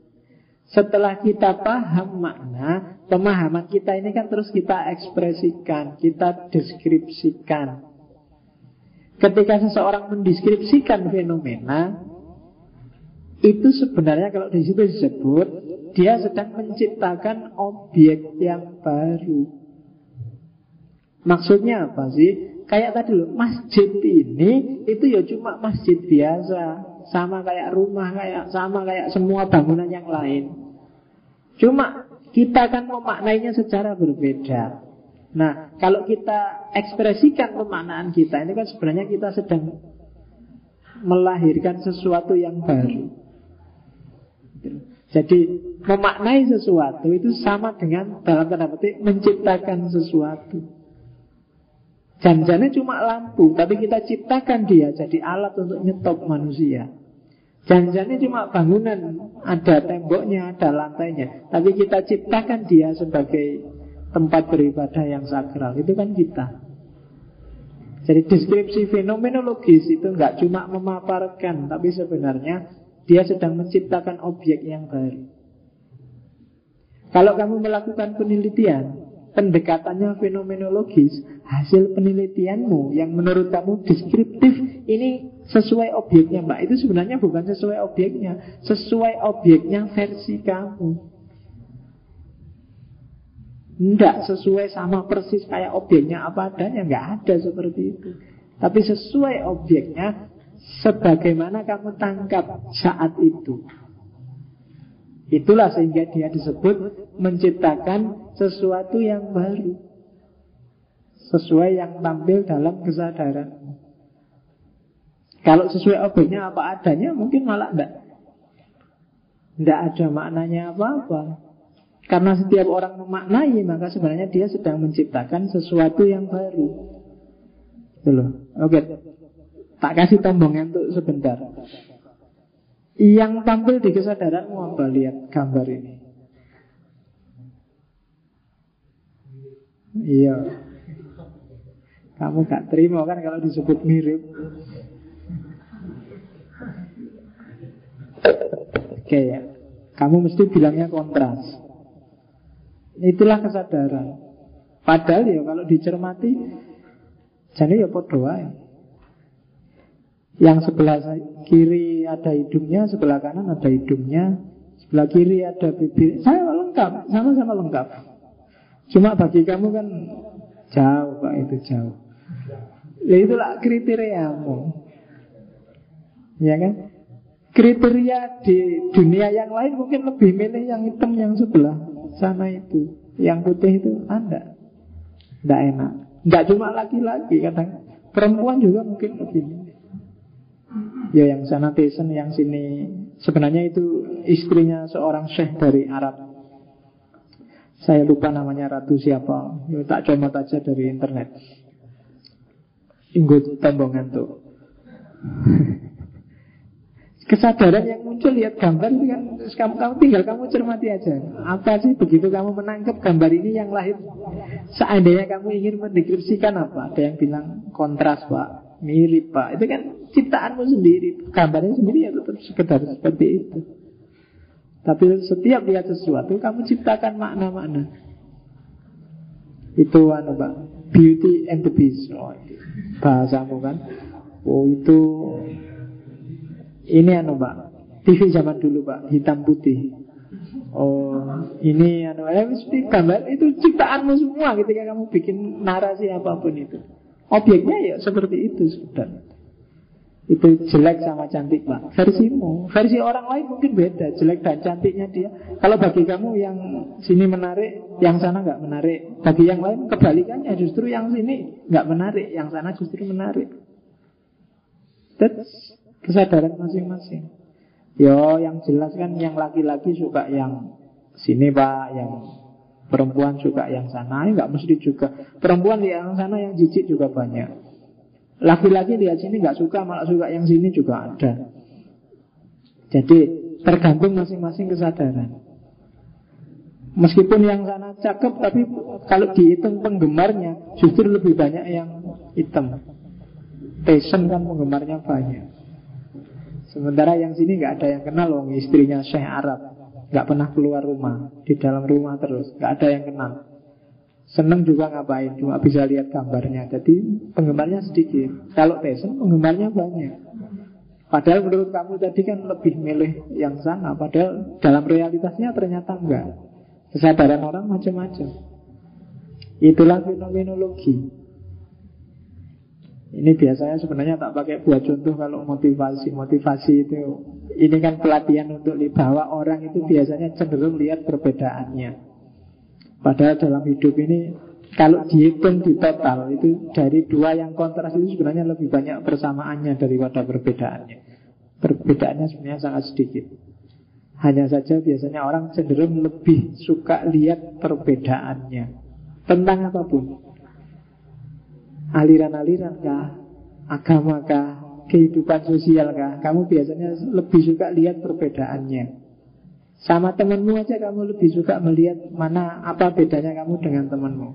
Setelah kita paham makna, pemahaman kita ini kan terus kita ekspresikan, kita deskripsikan. Ketika seseorang mendeskripsikan fenomena, itu sebenarnya kalau di situ disebut dia sedang menciptakan objek yang baru. Maksudnya apa sih? Kayak tadi loh, masjid ini itu ya cuma masjid biasa, sama kayak rumah, kayak sama kayak semua bangunan yang lain. Cuma kita kan memaknainya secara berbeda. Nah, kalau kita ekspresikan pemaknaan kita, ini kan sebenarnya kita sedang melahirkan sesuatu yang baru. Jadi memaknai sesuatu itu sama dengan dalam tanda petik menciptakan sesuatu. Janjanya cuma lampu, tapi kita ciptakan dia jadi alat untuk nyetop manusia. Janjanya cuma bangunan, ada temboknya, ada lantainya. Tapi kita ciptakan dia sebagai tempat beribadah yang sakral. Itu kan kita. Jadi deskripsi fenomenologis itu nggak cuma memaparkan, tapi sebenarnya dia sedang menciptakan objek yang baru. Kalau kamu melakukan penelitian, pendekatannya fenomenologis, hasil penelitianmu yang menurut kamu deskriptif ini sesuai objeknya mbak itu sebenarnya bukan sesuai objeknya, sesuai objeknya versi kamu. Tidak sesuai sama persis kayak objeknya apa adanya, nggak ada seperti itu. Tapi sesuai objeknya sebagaimana kamu tangkap saat itu. Itulah sehingga dia disebut menciptakan sesuatu yang baru. Sesuai yang tampil dalam kesadaran. Kalau sesuai objeknya apa adanya mungkin malah enggak. Enggak ada maknanya apa-apa. Karena setiap orang memaknai maka sebenarnya dia sedang menciptakan sesuatu yang baru. Itu loh. Oke. Tak kasih tombongan untuk sebentar. Yang tampil di kesadaranmu apa? Lihat gambar ini. Iya. Kamu gak terima kan kalau disebut mirip. Oke ya. Kamu mesti bilangnya kontras. Itulah kesadaran. Padahal ya kalau dicermati, jadi ya podoa ya. Yang sebelah kiri ada hidungnya, sebelah kanan ada hidungnya, sebelah kiri ada bibir. Saya lengkap, sama-sama lengkap. Cuma bagi kamu kan jauh pak itu jauh. Ya itulah kriteriamu. Ya kan? Kriteria di dunia yang lain mungkin lebih milih yang hitam yang sebelah sana itu. Yang putih itu Anda. Tidak enak. Tidak cuma laki-laki kadang perempuan juga mungkin milih. Ya yang sana Tyson, yang sini Sebenarnya itu istrinya seorang syekh dari Arab Saya lupa namanya Ratu siapa ya, Tak comot aja dari internet Inggut tembongan tuh. Kesadaran yang muncul lihat gambar itu kan kamu, kamu tinggal kamu cermati aja. Apa sih begitu kamu menangkap gambar ini yang lahir? Seandainya kamu ingin mendeskripsikan apa? Ada yang bilang kontras pak. Mirip pak. Itu kan ciptaanmu sendiri. Gambarnya sendiri ya tetap sekedar seperti itu. Tapi setiap lihat sesuatu kamu ciptakan makna-makna. Itu anu pak. Beauty and the beast oh, bahasamu kan? Oh itu ini anu pak. TV zaman dulu pak. Hitam putih. Oh, ini anu, eh, gambar itu ciptaanmu semua ketika kamu bikin narasi apa pun itu. Objeknya ya seperti itu sudah. Itu jelek sama cantik pak. Versimu. Versi orang lain mungkin beda Jelek dan cantiknya dia. Kalau bagi kamu yang sini menarik Yang sana nggak menarik. Bagi yang lain kebalikannya Justru yang sini nggak menarik Yang sana justru menarik. That's kesadaran masing-masing. Yo yang jelas kan Yang laki-laki suka yang Sini pak. Yang Perempuan suka yang sana, nggak mesti juga. Perempuan yang sana yang jijik juga banyak. Laki-laki lihat sini nggak suka, malah suka yang sini juga ada. Jadi tergantung masing-masing kesadaran. Meskipun yang sana cakep, tapi kalau dihitung penggemarnya justru lebih banyak yang hitam. Tyson kan penggemarnya banyak. Sementara yang sini nggak ada yang kenal loh istrinya Syekh Arab. nggak pernah keluar rumah, di dalam rumah terus, nggak ada yang kenal. Seneng juga ngapain, cuma bisa lihat gambarnya. Jadi penggemarnya sedikit. Kalau Tyson penggemarnya banyak. Padahal menurut kamu tadi kan lebih milih yang sana Padahal dalam realitasnya ternyata enggak Kesadaran orang macam-macam Itulah fenomenologi Ini biasanya sebenarnya tak pakai buat contoh kalau motivasi Motivasi itu Ini kan pelatihan untuk bahwa orang itu biasanya cenderung lihat perbedaannya Padahal dalam hidup ini kalau dihitung di total itu dari dua yang kontras itu sebenarnya lebih banyak persamaannya daripada perbedaannya. Perbedaannya sebenarnya sangat sedikit. Hanya saja biasanya orang cenderung lebih suka lihat perbedaannya tentang apa pun. Aliran-aliran kah, agama kah, kehidupan sosial kah, kamu biasanya lebih suka lihat perbedaannya. Sama temanmu aja kamu lebih suka melihat mana apa bedanya kamu dengan temanmu.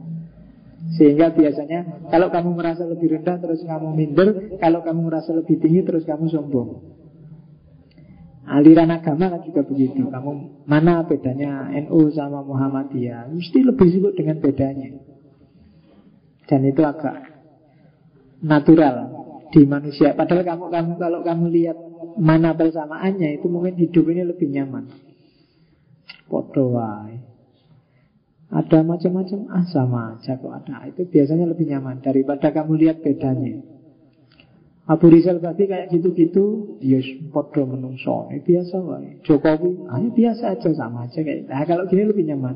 Sehingga biasanya kalau kamu merasa lebih rendah terus kamu minder, kalau kamu merasa lebih tinggi terus kamu sombong. Aliran agama kan juga begitu. Kamu mana bedanya NU sama Muhammadiyah? Mesti lebih sibuk dengan bedanya. Dan itu agak natural di manusia. Padahal kamu kamu kalau kamu lihat mana persamaannya itu mungkin hidup ini lebih nyaman. Podo ada macam-macam ah sama aja kok ada. Itu biasanya lebih nyaman daripada kamu lihat bedanya. Abu Rizal Bakri kayak gitu-gitu Yes, podo menungso. Ini biasa wae. Jokowi, ah, biasa aja sama aja kayak Nah kalau gini lebih nyaman.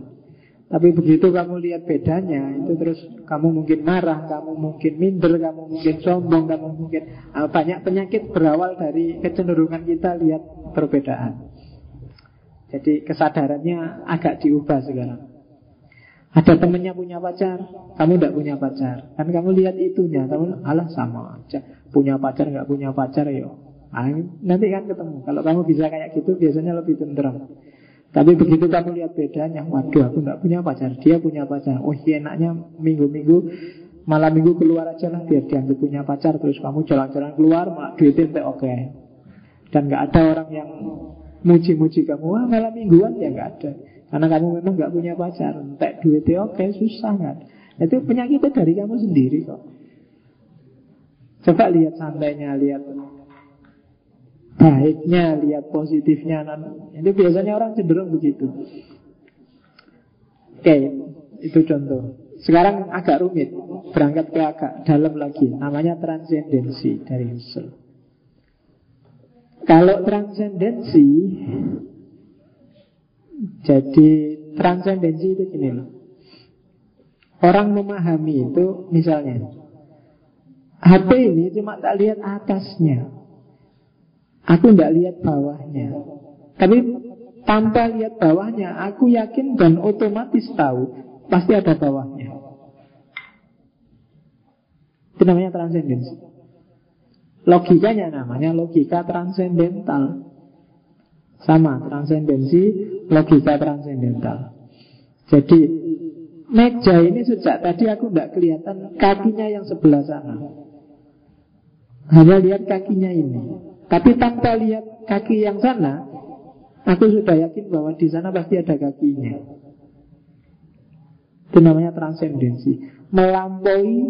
Tapi begitu kamu lihat bedanya Itu terus kamu mungkin marah Kamu mungkin minder, kamu mungkin sombong Kamu mungkin ah, Banyak penyakit berawal dari kecenderungan kita Lihat perbedaan Jadi kesadarannya agak diubah sekarang ada temennya punya pacar, kamu tidak punya pacar. Kan kamu lihat itunya, kamu alah sama aja. Punya pacar nggak punya pacar yo. Nah, nanti kan ketemu. Kalau kamu bisa kayak gitu, biasanya lebih tenteram. Tapi begitu kamu lihat bedanya, waduh aku nggak punya pacar, dia punya pacar. Oh iya enaknya minggu-minggu malam minggu keluar aja lah biar dia punya pacar terus kamu jalan-jalan keluar mak duitin oke okay. dan nggak ada orang yang muji-muji kamu wah malam mingguan ya nggak ada. Karena kamu memang nggak punya pacar Entek duitnya oke susah kan Itu penyakitnya dari kamu sendiri kok. Coba lihat santainya Lihat baiknya Lihat positifnya. Itu biasanya orang cenderung begitu. Oke Itu contoh. Sekarang agak rumit Berangkat ke agak dalam lagi. Namanya transendensi dari Husserl Kalau transendensi jadi transendensi itu gini loh. Orang memahami itu misalnya HP ini cuma tak lihat atasnya. Aku tidak lihat bawahnya. Tapi tanpa lihat bawahnya, aku yakin dan otomatis tahu pasti ada bawahnya. Itu namanya transendensi. Logikanya namanya logika transendental. Sama, transendensi, logika transendental. Jadi, meja ini sejak tadi aku tidak kelihatan kakinya yang sebelah sana. Hanya lihat kakinya ini. Tapi tanpa lihat kaki yang sana, aku sudah yakin bahwa di sana pasti ada kakinya. Itu namanya transendensi. Melampaui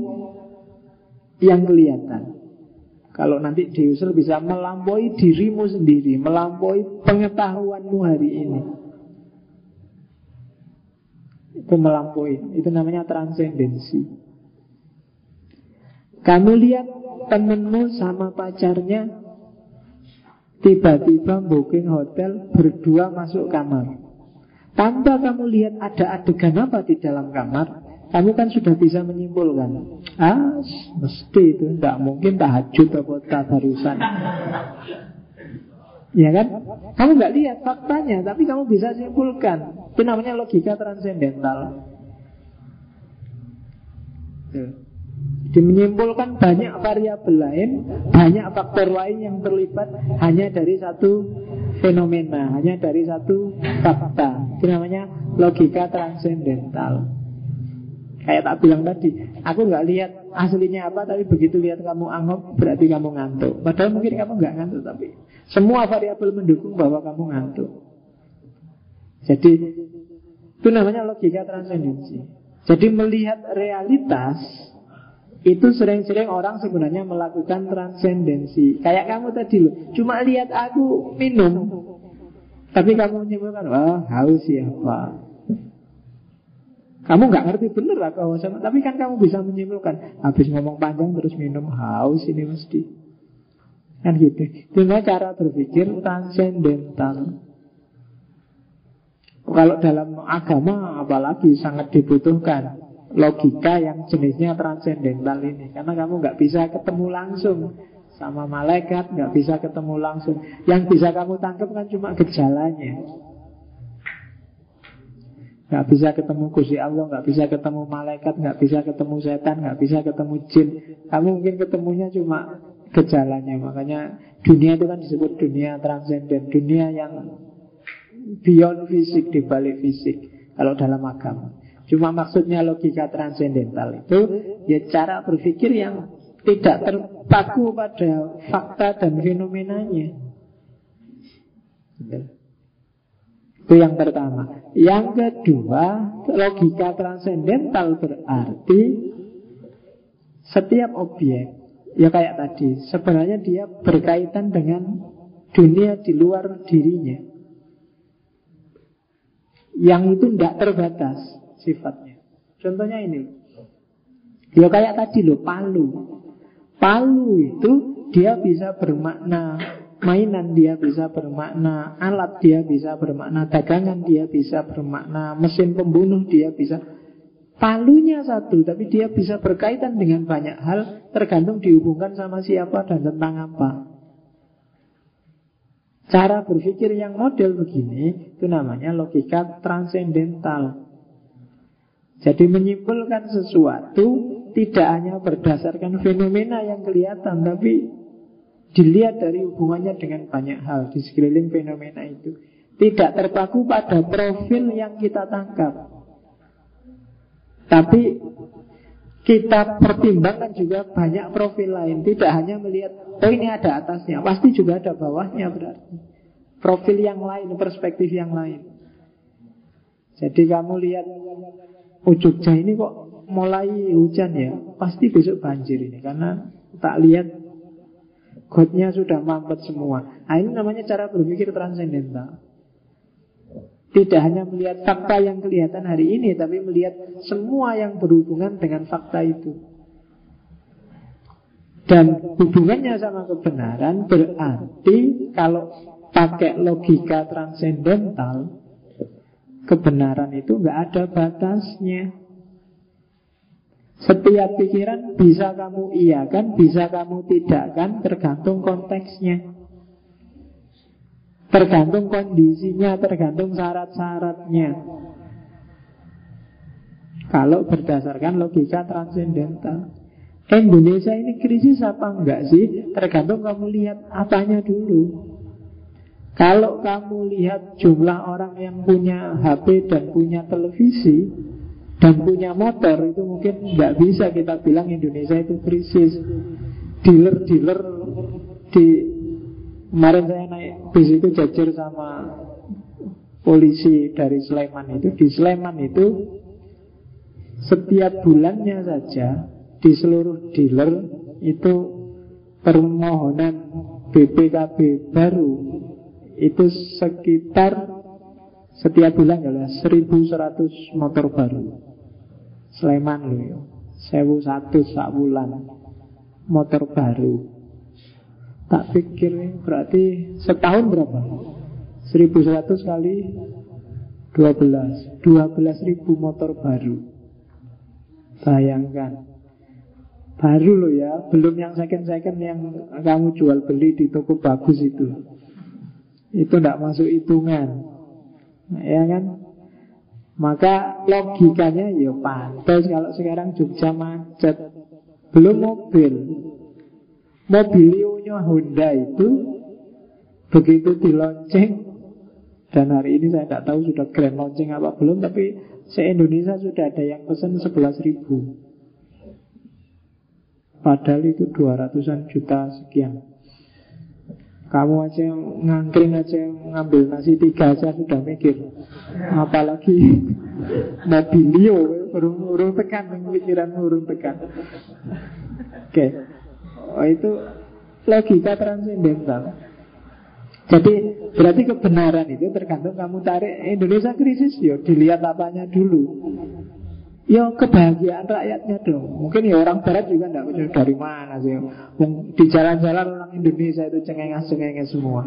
yang kelihatan. Kalau nanti diusul bisa melampaui dirimu sendiri Melampaui pengetahuanmu hari ini. Itu melampaui. Itu namanya transendensi Kamu lihat temenmu sama pacarnya Tiba-tiba booking hotel Berdua masuk kamar. Tanpa kamu lihat ada adegan apa di dalam kamar kamu kan sudah bisa menyimpulkan. Ah, mesti itu. Tidak mungkin tahajud atau tadarusan Ya kan? Kamu nggak lihat faktanya Tapi kamu bisa simpulkan. Itu namanya logika transendental. Jadi banyak variabel lain Banyak faktor lain yang terlibat Hanya dari satu fenomena Hanya dari satu fakta. Itu namanya logika transendental Kayak tak bilang tadi, aku nggak lihat aslinya apa, tapi begitu lihat kamu anggap berarti kamu ngantuk. Padahal mungkin kamu nggak ngantuk, tapi semua variabel mendukung bahwa kamu ngantuk. Jadi itu namanya logika transendensi. Jadi melihat realitas itu sering-sering orang sebenarnya melakukan transendensi. Kayak kamu tadi loh, cuma lihat aku minum, tapi kamu menyimpulkan, wah haus ya pak. Kamu nggak ngerti bener aku haus sama, tapi kan kamu bisa menyimpulkan. Habis ngomong panjang terus minum haus ini mesti. Kan gitu. Dengan cara berpikir transendental. Kalau dalam agama apalagi sangat dibutuhkan logika yang jenisnya transendental ini Karena kamu nggak bisa ketemu langsung sama malaikat nggak bisa ketemu langsung Yang bisa kamu tangkap kan cuma gejalanya nggak bisa ketemu kusi Allah, nggak bisa ketemu malaikat, nggak bisa ketemu setan, nggak bisa ketemu jin. Kamu mungkin ketemunya cuma gejalanya. Makanya dunia itu kan disebut dunia transenden, dunia yang beyond fisik, di balik fisik kalau dalam agama. Cuma maksudnya logika transendental itu ya cara berpikir yang tidak terpaku pada fakta dan fenomenanya. Itu yang pertama. Yang kedua, logika transendental berarti setiap objek ya kayak tadi, sebenarnya dia berkaitan dengan dunia di luar dirinya yang itu tidak terbatas sifatnya. Contohnya ini. Ya kayak tadi loh, palu. Palu itu dia bisa bermakna mainan, dia bisa bermakna alat, dia bisa bermakna dagangan, dia bisa bermakna mesin pembunuh, dia bisa Palunya satu, tapi dia bisa berkaitan dengan banyak hal tergantung dihubungkan sama siapa dan tentang apa. Cara berpikir yang model begini itu namanya logika transendental. Jadi menyimpulkan sesuatu tidak hanya berdasarkan fenomena yang kelihatan, tapi dilihat dari hubungannya dengan banyak hal di sekeliling fenomena itu. Tidak terpaku pada profil yang kita tangkap. Tapi kita pertimbangkan juga banyak profil lain. Tidak hanya melihat Oh ini ada atasnya. Pasti juga ada bawahnya berarti. Profil yang lain, perspektif yang lain. Jadi kamu lihat Oh Jogja ini kok mulai hujan ya? Pasti besok banjir ini. Karena tak lihat Godnya sudah mampet semua Nah ini namanya cara berpikir transendental tidak hanya melihat fakta yang kelihatan hari ini, tapi melihat semua yang berhubungan dengan fakta itu. Dan hubungannya sama kebenaran berarti kalau pakai logika transendental, kebenaran itu nggak ada batasnya. Setiap pikiran bisa kamu iakan, bisa kamu tidakkan, tergantung konteksnya. Tergantung kondisinya, tergantung syarat-syaratnya. Kalau berdasarkan logika transendental. Indonesia ini krisis apa enggak sih? Tergantung kamu lihat apanya dulu. Kalau kamu lihat jumlah orang yang punya HP dan punya televisi dan punya motor itu mungkin nggak bisa kita bilang Indonesia itu krisis. Dealer-dealer di Kemarin saya naik bis itu jajar sama polisi dari Sleman itu. Di Sleman itu setiap bulannya saja di seluruh dealer itu permohonan BPKB baru itu sekitar setiap bulan adalah 1100 motor baru Sleman loh 1100 sak bulan motor baru. Tak pikir berarti setahun berapa? 1100 kali 12 12 ribu motor baru. Bayangkan. Baru loh ya Belum yang second-second yang kamu jual beli di toko bagus itu. Itu tidak masuk hitungan. Ya kan Maka logikanya ya pantas Kalau sekarang Jogja macet. Belum mobil. Mobilionya Honda itu begitu dilonceng. Dan hari ini saya tidak tahu sudah grand launching apa belum tapi se-Indonesia sudah ada yang pesan 11 ribu. Padahal itu 200-an juta sekian Kamu aja ngangkring aja ngambil nasi tiga aja sudah mikir. Apalagi (laughs) mobilio urung, urung tekan pikiran urung tekan. Oke. Okay. oh, Itu logika transendental jadi berarti kebenaran itu tergantung kamu tarik Indonesia krisis yo dilihat apanya dulu Ya kebahagiaan rakyatnya dong. Mungkin ya orang barat juga tidak punya dari mana sih. Di jalan-jalan orang Indonesia itu cengenges-cengenges semua.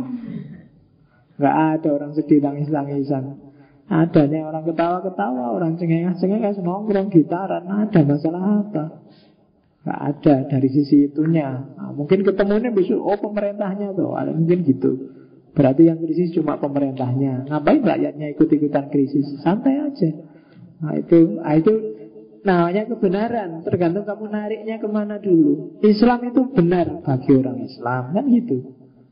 Gak ada orang sedih tangis-tangisan Adanya orang ketawa-ketawa Orang cengenges-cengenges nongkrong gitaran Ada masalah apa? Gak ada dari sisi itunya. Nah, Mungkin ketemunya besok Oh pemerintahnya tuh mungkin gitu. Berarti yang krisis cuma pemerintahnya. Ngapain rakyatnya ikut-ikutan krisis? Santai aja Nah itu, nah itu namanya kebenaran. Tergantung kamu nariknya ke mana dulu. Islam itu benar bagi orang Islam Kan gitu.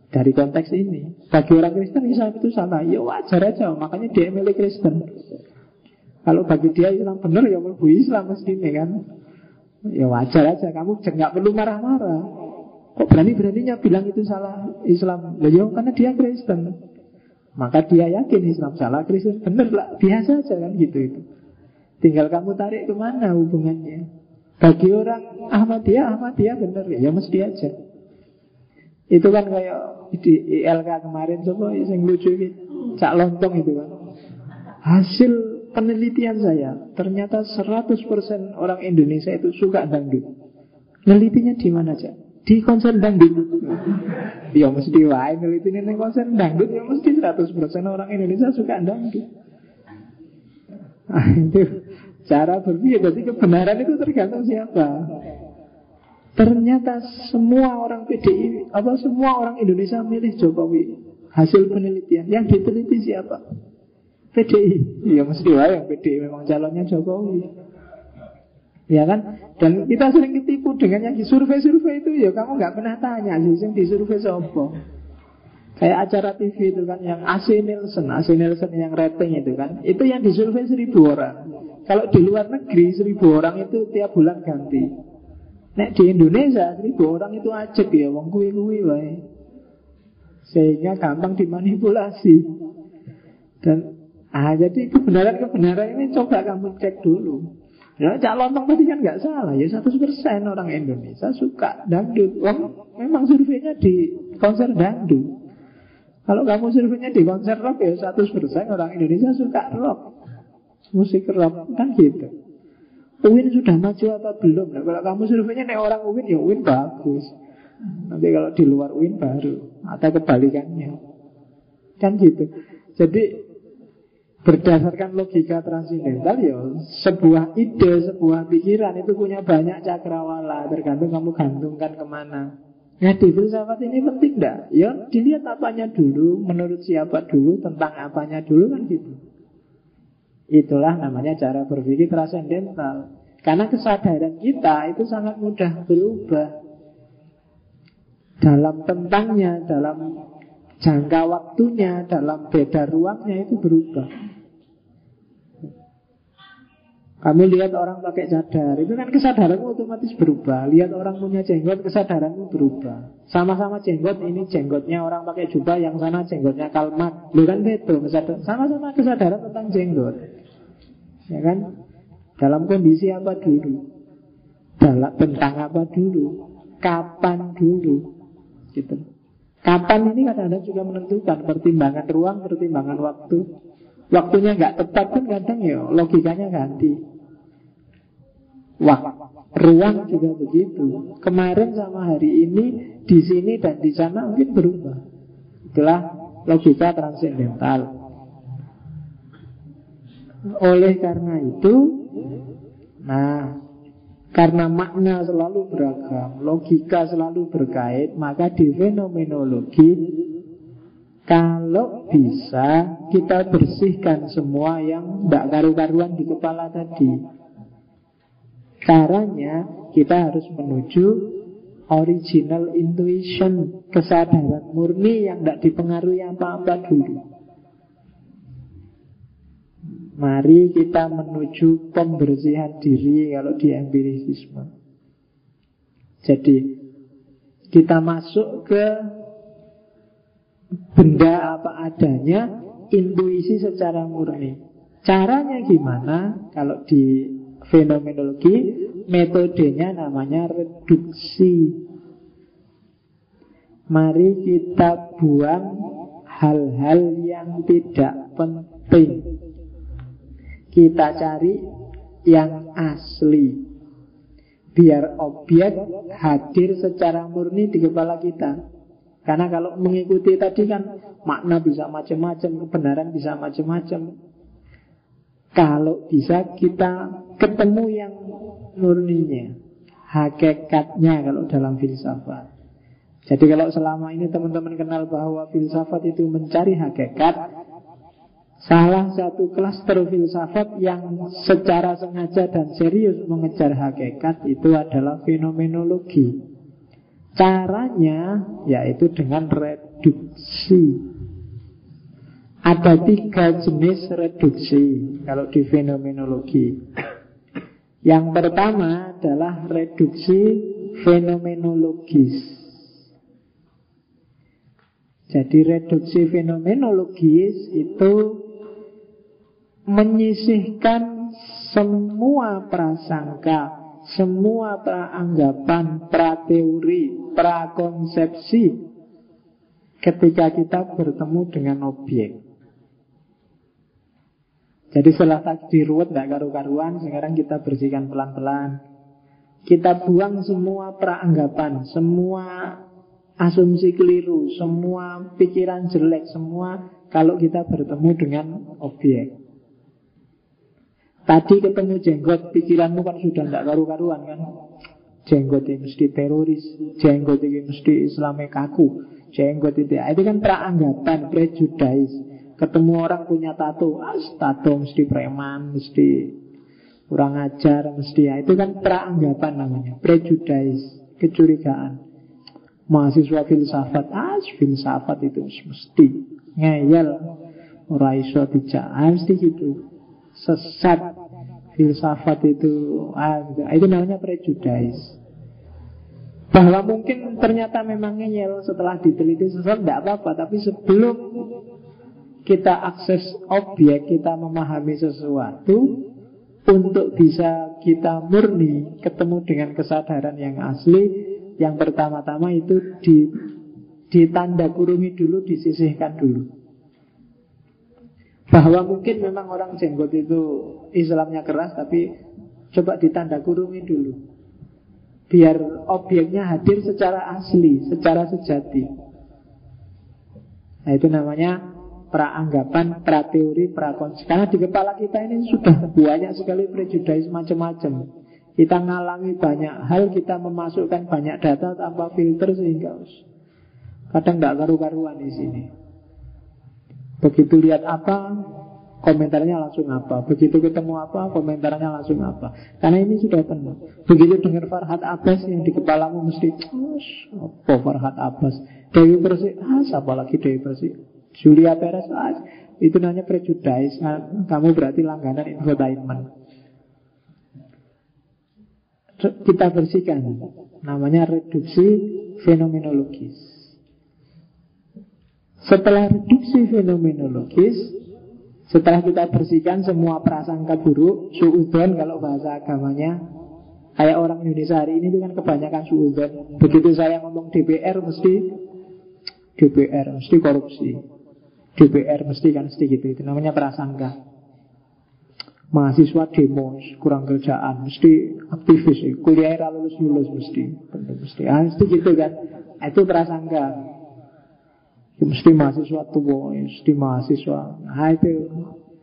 Dari konteks ini. Bagi orang Kristen Islam itu salah Ya wajar aja. Makanya dia milik Kristen. Kalau bagi dia Islam benar Ya mau Islam mesti ini kan. Ya wajar aja. Kamu nggak perlu marah-marah. Kok berani-beraninya bilang itu salah Islam? Ya karena dia Kristen. Maka dia yakin Islam salah Kristen benar lah. Biasa aja kan gitu itu Tinggal kamu tarik ke mana hubungannya? Bagi orang Ahmadiyah, Ahmadiyah benar ya? Mesti aja. Itu kan kayak di ILK kemarin Coba yang lucu gitu Cak lontong itu kan. Hasil penelitian saya Ternyata 100% orang Indonesia itu suka dangdut. Nelitinya di mana aja? (laughs) Di konser dangdut. Ya mesti wae nelitinya di konser dangdut. Ya mesti 100% orang Indonesia suka dangdut. Nah, itu cara berpikir. Jadi kebenaran itu tergantung siapa. Ternyata semua orang PDI, apa semua orang Indonesia milih Jokowi. Hasil penelitian yang diteliti siapa? PDI. Ya mesti lah yang PDI memang calonnya Jokowi. Ya kan? Dan kita sering ditipu dengan yang di survei-survei itu ya kamu nggak pernah tanya sih yang di survei siapa. Kayak acara TV itu kan yang AC Nielsen, AC Nielsen yang rating itu kan, itu yang disurvei seribu orang. Kalau di luar negeri seribu orang itu tiap bulan ganti. Nek di Indonesia seribu orang itu ajak ya, wong kui kui wae. Sehingga gampang dimanipulasi. Dan ah jadi kebenaran-kebenaran ini coba kamu cek dulu. Ya Cak Lontong tadi kan nggak salah ya 100% orang Indonesia suka dangdut. Wong memang surveinya di konser dangdut. Kalau kamu surveinya di konser rock ya 100% orang Indonesia suka rock. Musik rock kan gitu. Uin sudah maju apa belum? Nah, kalau kamu surveinya nih orang Uin ya Uin bagus. Nanti kalau di luar Uin baru atau kebalikannya. Kan gitu. Jadi berdasarkan logika transindental ya sebuah ide, sebuah pikiran itu punya banyak cakrawala tergantung kamu gantungkan ke mana. Nah di filsafat ini penting enggak? Ya dilihat apanya dulu, menurut siapa dulu, tentang apanya dulu kan gitu. Itulah namanya cara berpikir transendental. Karena kesadaran kita itu sangat mudah berubah. Dalam tentangnya, dalam jangka waktunya, dalam beda ruangnya itu berubah. Kamu lihat orang pakai cadar, itu kan kesadaranmu otomatis berubah. Lihat orang punya jenggot, kesadaranmu berubah. Sama-sama jenggot, ini jenggotnya orang pakai jubah, yang sana jenggotnya kalmat. Lu kan beda, sama-sama kesadaran tentang jenggot. Ya kan? Dalam kondisi apa dulu? Dalam tentang apa dulu? Kapan dulu? Gitu. Kapan ini kadang-kadang juga menentukan pertimbangan ruang, pertimbangan waktu. Waktunya nggak tepat pun kadang ya logikanya ganti. Wah, ruang juga begitu. Kemarin sama hari ini di sini dan di sana mungkin berubah. Itulah logika transendental. Oleh karena itu, nah, karena makna selalu beragam, logika selalu berkait, maka di fenomenologi kalau bisa kita bersihkan semua yang tidak karu-karuan di kepala tadi Caranya kita harus menuju original intuition Kesadaran murni yang tidak dipengaruhi apa-apa dulu Mari kita menuju pembersihan diri kalau di empirisisme Jadi kita masuk ke benda apa adanya, intuisi secara murni. Caranya gimana? Kalau di fenomenologi, metodenya namanya reduksi. Mari kita buang hal-hal yang tidak penting. Kita cari yang asli. Biar objek hadir secara murni di kepala kita. Karena kalau mengikuti tadi kan makna bisa macam-macam, kebenaran bisa macam-macam. Kalau bisa kita ketemu yang murninya, hakikatnya kalau dalam filsafat. Jadi kalau selama ini teman-teman kenal bahwa filsafat itu mencari hakikat, salah satu klaster filsafat yang secara sengaja dan serius mengejar hakikat itu adalah fenomenologi. Caranya yaitu dengan reduksi. Ada tiga jenis reduksi kalau di fenomenologi. Yang pertama adalah reduksi fenomenologis. Jadi reduksi fenomenologis itu menyisihkan semua prasangka semua praanggapan, prateori, prakonsepsi ketika kita bertemu dengan objek. Jadi setelah tadi ruwet tidak karu-karuan, sekarang kita bersihkan pelan-pelan. Kita buang semua praanggapan, semua asumsi keliru, semua pikiran jelek, semua kalau kita bertemu dengan objek. Tadi ketemu jenggot, pikiranmu kan sudah tidak karu-karuan kan? Jenggot ini mesti teroris, jenggot ini mesti Islamnya kaku, jenggot itu. Itu kan praanggapan, prejudais. Ketemu orang punya tato, ah, tato mesti preman, mesti kurang ajar, mesti ya. Itu kan praanggapan namanya, prejudais, kecurigaan. Mahasiswa filsafat, ah filsafat itu mesti ngeyel, ora iso dijak, ah, mesti gitu. Sesat filsafat itu ah, itu namanya prejudis bahwa mungkin ternyata memang ngeyel setelah diteliti sesat tidak apa-apa. Tapi sebelum kita akses objek kita memahami sesuatu untuk bisa kita murni ketemu dengan kesadaran yang asli yang pertama-tama itu di ditanda kurungi dulu disisihkan dulu. Bahwa mungkin memang orang jenggot itu Islamnya keras Tapi coba ditanda kurungi dulu. Biar objeknya hadir secara asli Secara sejati. Nah itu namanya Praanggapan, prateori, prakons Karena di kepala kita ini sudah banyak sekali prejudis macam-macam Kita ngalami banyak hal Kita memasukkan banyak data tanpa filter Sehingga kadang tidak karu-karuan di sini Begitu lihat apa, komentarnya langsung apa. Begitu ketemu apa, komentarnya langsung apa. Karena ini sudah penuh. Begitu dengar Farhat Abbas yang di kepalamu mesti, apa Farhat Abbas? Dewi Persik, ah, siapa lagi Dewi Persik? Julia Perez, ah, itu namanya prejudis. Nah, kamu berarti langganan infotainment. Kita bersihkan. Namanya reduksi fenomenologis. Setelah reduksi fenomenologis, setelah kita bersihkan semua prasangka buruk, suudon kalau bahasa agamanya, kayak orang Indonesia hari ini itu kan kebanyakan suudon. Begitu saya ngomong DPR mesti DPR mesti korupsi. DPR mesti kan mesti gitu. Itu namanya prasangka. Mahasiswa demo kurang kerjaan mesti aktivis kuliah lulus lulus mesti mesti ah, mesti gitu kan itu prasangka Ya, mesti mahasiswa tua, ya, mesti mahasiswa. Nah itu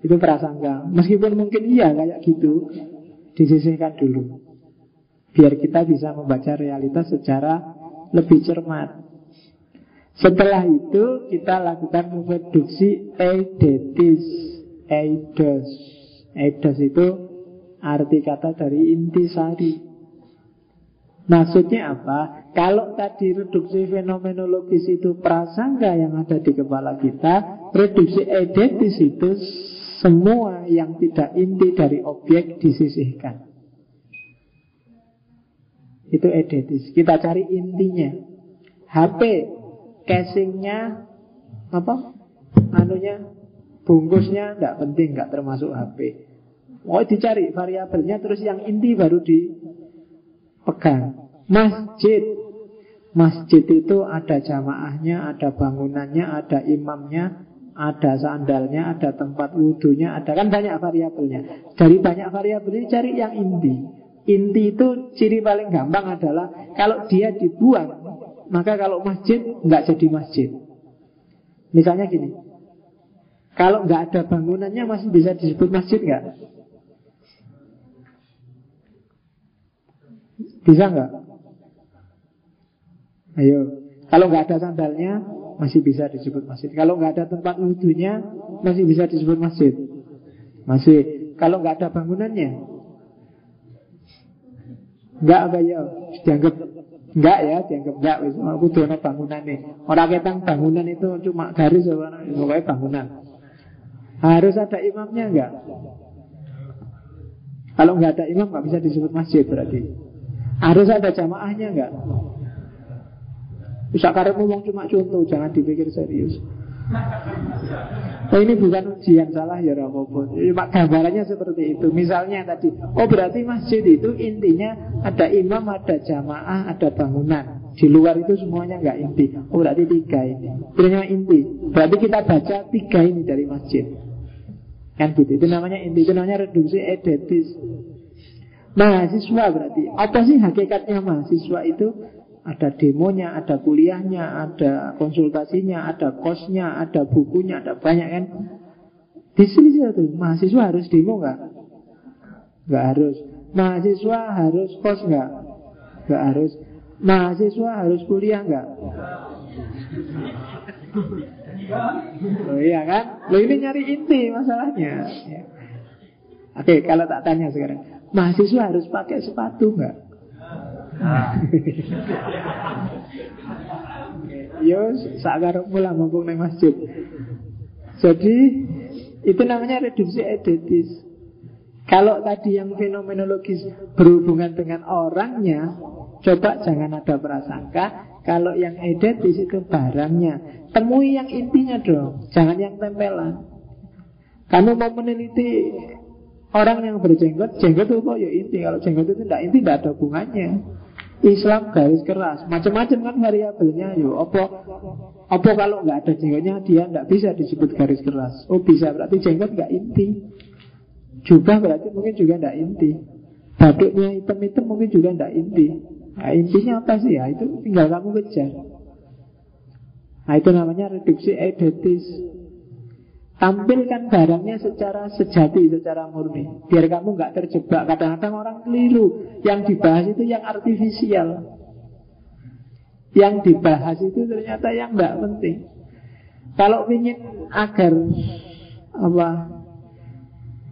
itu prasangka. Meskipun mungkin iya kayak gitu, disisihkan dulu. Biar kita bisa membaca realitas secara lebih cermat. Setelah itu kita lakukan reduksi eidetis. Eidos. Eidos itu arti kata dari intisari. Maksudnya apa? Kalau tadi reduksi fenomenologis itu prasangka yang ada di kepala kita, reduksi edetis itu semua yang tidak inti dari objek disisihkan. Itu edetis. Kita cari intinya. HP casingnya apa anunya bungkusnya tidak penting, nggak termasuk HP. Mau dicari variabelnya terus yang inti baru dipegang. Masjid, masjid itu ada jamaahnya, ada bangunannya, ada imamnya, ada sandalnya, ada tempat wudhunya, ada kan banyak variabelnya. Dari banyak variabel ini cari yang inti. Inti itu ciri paling gampang adalah kalau dia dibuang, maka kalau masjid nggak jadi masjid. Misalnya gini, kalau nggak ada bangunannya masih bisa disebut masjid nggak? Bisa nggak? Ayo, kalau nggak ada sandalnya masih bisa disebut masjid. Kalau nggak ada tempat wudhunya masih bisa disebut masjid. Masih. Kalau nggak ada bangunannya Enggak apa ya? Dianggap enggak ya, dianggap enggak wis aku dono bangunan nih. Orang ketang bangunan itu cuma garis apa pokoknya bangunan. Harus ada imamnya enggak? Kalau enggak ada imam enggak bisa disebut masjid berarti. Harus ada jamaahnya enggak? Bisa karep ngomong cuma contoh, jangan dipikir serius. Oh ini bukan ujian salah ya apa-apa Cuma gambarannya seperti itu. Misalnya tadi Oh berarti masjid itu intinya Ada imam, ada jamaah, ada bangunan. Di luar itu semuanya nggak inti. Oh berarti tiga ini. Itu inti Berarti kita baca tiga ini dari masjid. Kan gitu. Itu namanya inti. Itu namanya reduksi edetis. Mahasiswa berarti. Apa sih hakikatnya mahasiswa itu ada demonya, ada kuliahnya, ada konsultasinya, ada kosnya, ada bukunya, ada banyak kan. Di sini tuh mahasiswa harus demo nggak? Nggak harus. Mahasiswa harus kos nggak? Nggak harus. Mahasiswa harus kuliah nggak? Oh iya kan? Lo ini nyari inti masalahnya. Ya. Oke, kalau tak tanya sekarang, mahasiswa harus pakai sepatu nggak? Yo, sakar pula mumpung neng masjid. Jadi itu namanya reduksi edetis. Kalau tadi yang fenomenologis berhubungan dengan orangnya, coba jangan ada prasangka. Kalau yang edetis itu barangnya. Temui yang intinya dong, jangan yang tempelan. Kamu mau meneliti orang yang berjenggot, jenggot itu kok ya inti. Kalau jenggot itu tidak inti, tidak ada hubungannya. Islam garis keras, macam-macam kan variabelnya. Yo, apa apa kalau nggak ada jenggotnya dia nggak bisa disebut garis keras. Oh bisa, berarti jenggot nggak inti. Juga berarti mungkin juga nggak inti. Batuknya hitam-hitam mungkin juga nggak inti. Nah, intinya apa sih ya? Itu tinggal kamu kejar. Nah itu namanya reduksi edetis. Tampilkan barangnya secara sejati, secara murni. Biar kamu nggak terjebak. Kadang-kadang orang keliru. Yang dibahas itu yang artifisial. Yang dibahas itu ternyata yang nggak penting. Kalau ingin agar apa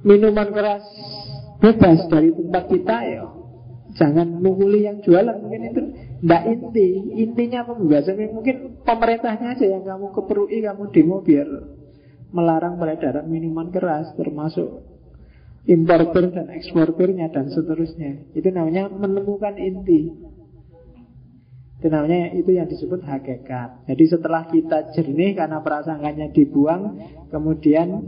Minuman keras bebas dari tempat kita ya Jangan menguli yang jualan. Mungkin itu tidak inti. Intinya pembebasan Mungkin pemerintahnya aja yang kamu keperui Kamu demo biar melarang peredaran minuman keras termasuk importer dan eksportirnya dan seterusnya. Itu namanya menemukan inti. Itu namanya itu yang disebut hakikat. Jadi setelah kita jernih karena prasangkanya dibuang, kemudian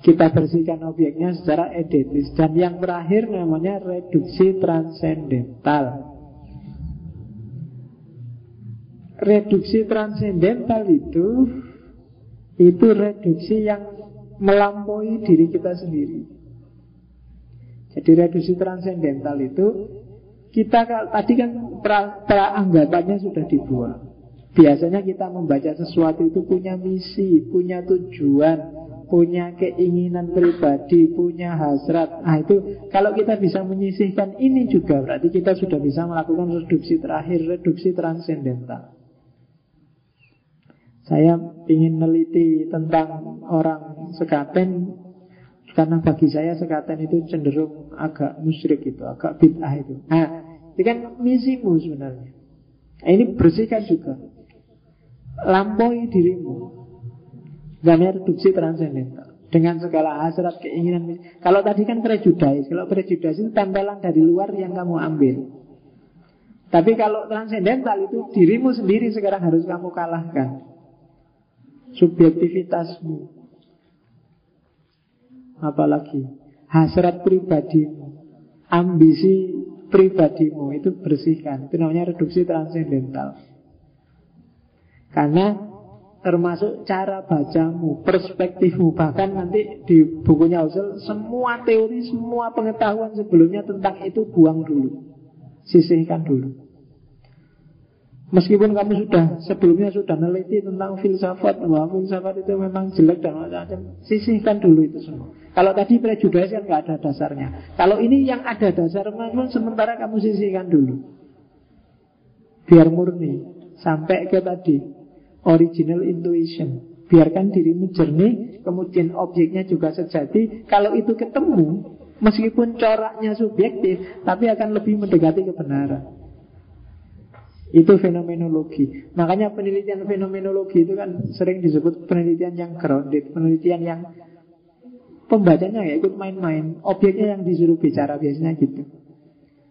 kita bersihkan objeknya secara edetis. Dan yang terakhir namanya reduksi transendental. Reduksi transendental itu itu reduksi yang melampaui diri kita sendiri. Jadi reduksi transendental itu kita tadi kan pra, sudah dibuang. Biasanya kita membaca sesuatu itu punya misi, punya tujuan, punya keinginan pribadi, punya hasrat. Nah itu kalau kita bisa menyisihkan ini juga berarti kita sudah bisa melakukan reduksi terakhir, reduksi transendental. Saya ingin meneliti tentang orang sekaten karena bagi saya sekaten itu cenderung agak musyrik itu, agak bid'ah itu. Nah, ini kan misimu sebenarnya. Nah, ini bersihkan juga. Lampaui dirimu. Dan reduksi transendental dengan segala hasrat keinginan. Kalau tadi kan prejudais, kalau prejudais itu tempelan dari luar yang kamu ambil. Tapi kalau transendental itu dirimu sendiri sekarang harus kamu kalahkan. Subjektivitasmu. Apalagi hasrat pribadimu, ambisi pribadimu itu bersihkan. Itu namanya reduksi transendental. Karena termasuk cara bacamu, perspektifmu, bahkan nanti di bukunya Husserl semua teori, semua pengetahuan sebelumnya tentang itu buang dulu, sisihkan dulu. Meskipun kamu sudah sebelumnya sudah neliti tentang filsafat, bahwa filsafat itu memang jelek dan macam-macam, sisihkan dulu itu semua. Kalau tadi prejudis kan nggak ada dasarnya. Kalau ini yang ada dasar, pun sementara kamu sisihkan dulu. Biar murni sampai ke tadi original intuition. Biarkan dirimu jernih, kemudian objeknya juga sejati. Kalau itu ketemu, meskipun coraknya subjektif, tapi akan lebih mendekati kebenaran. Itu fenomenologi. Makanya penelitian fenomenologi itu kan sering disebut penelitian yang grounded, penelitian yang pembacanya ya ikut main-main, objeknya yang disuruh bicara biasanya gitu.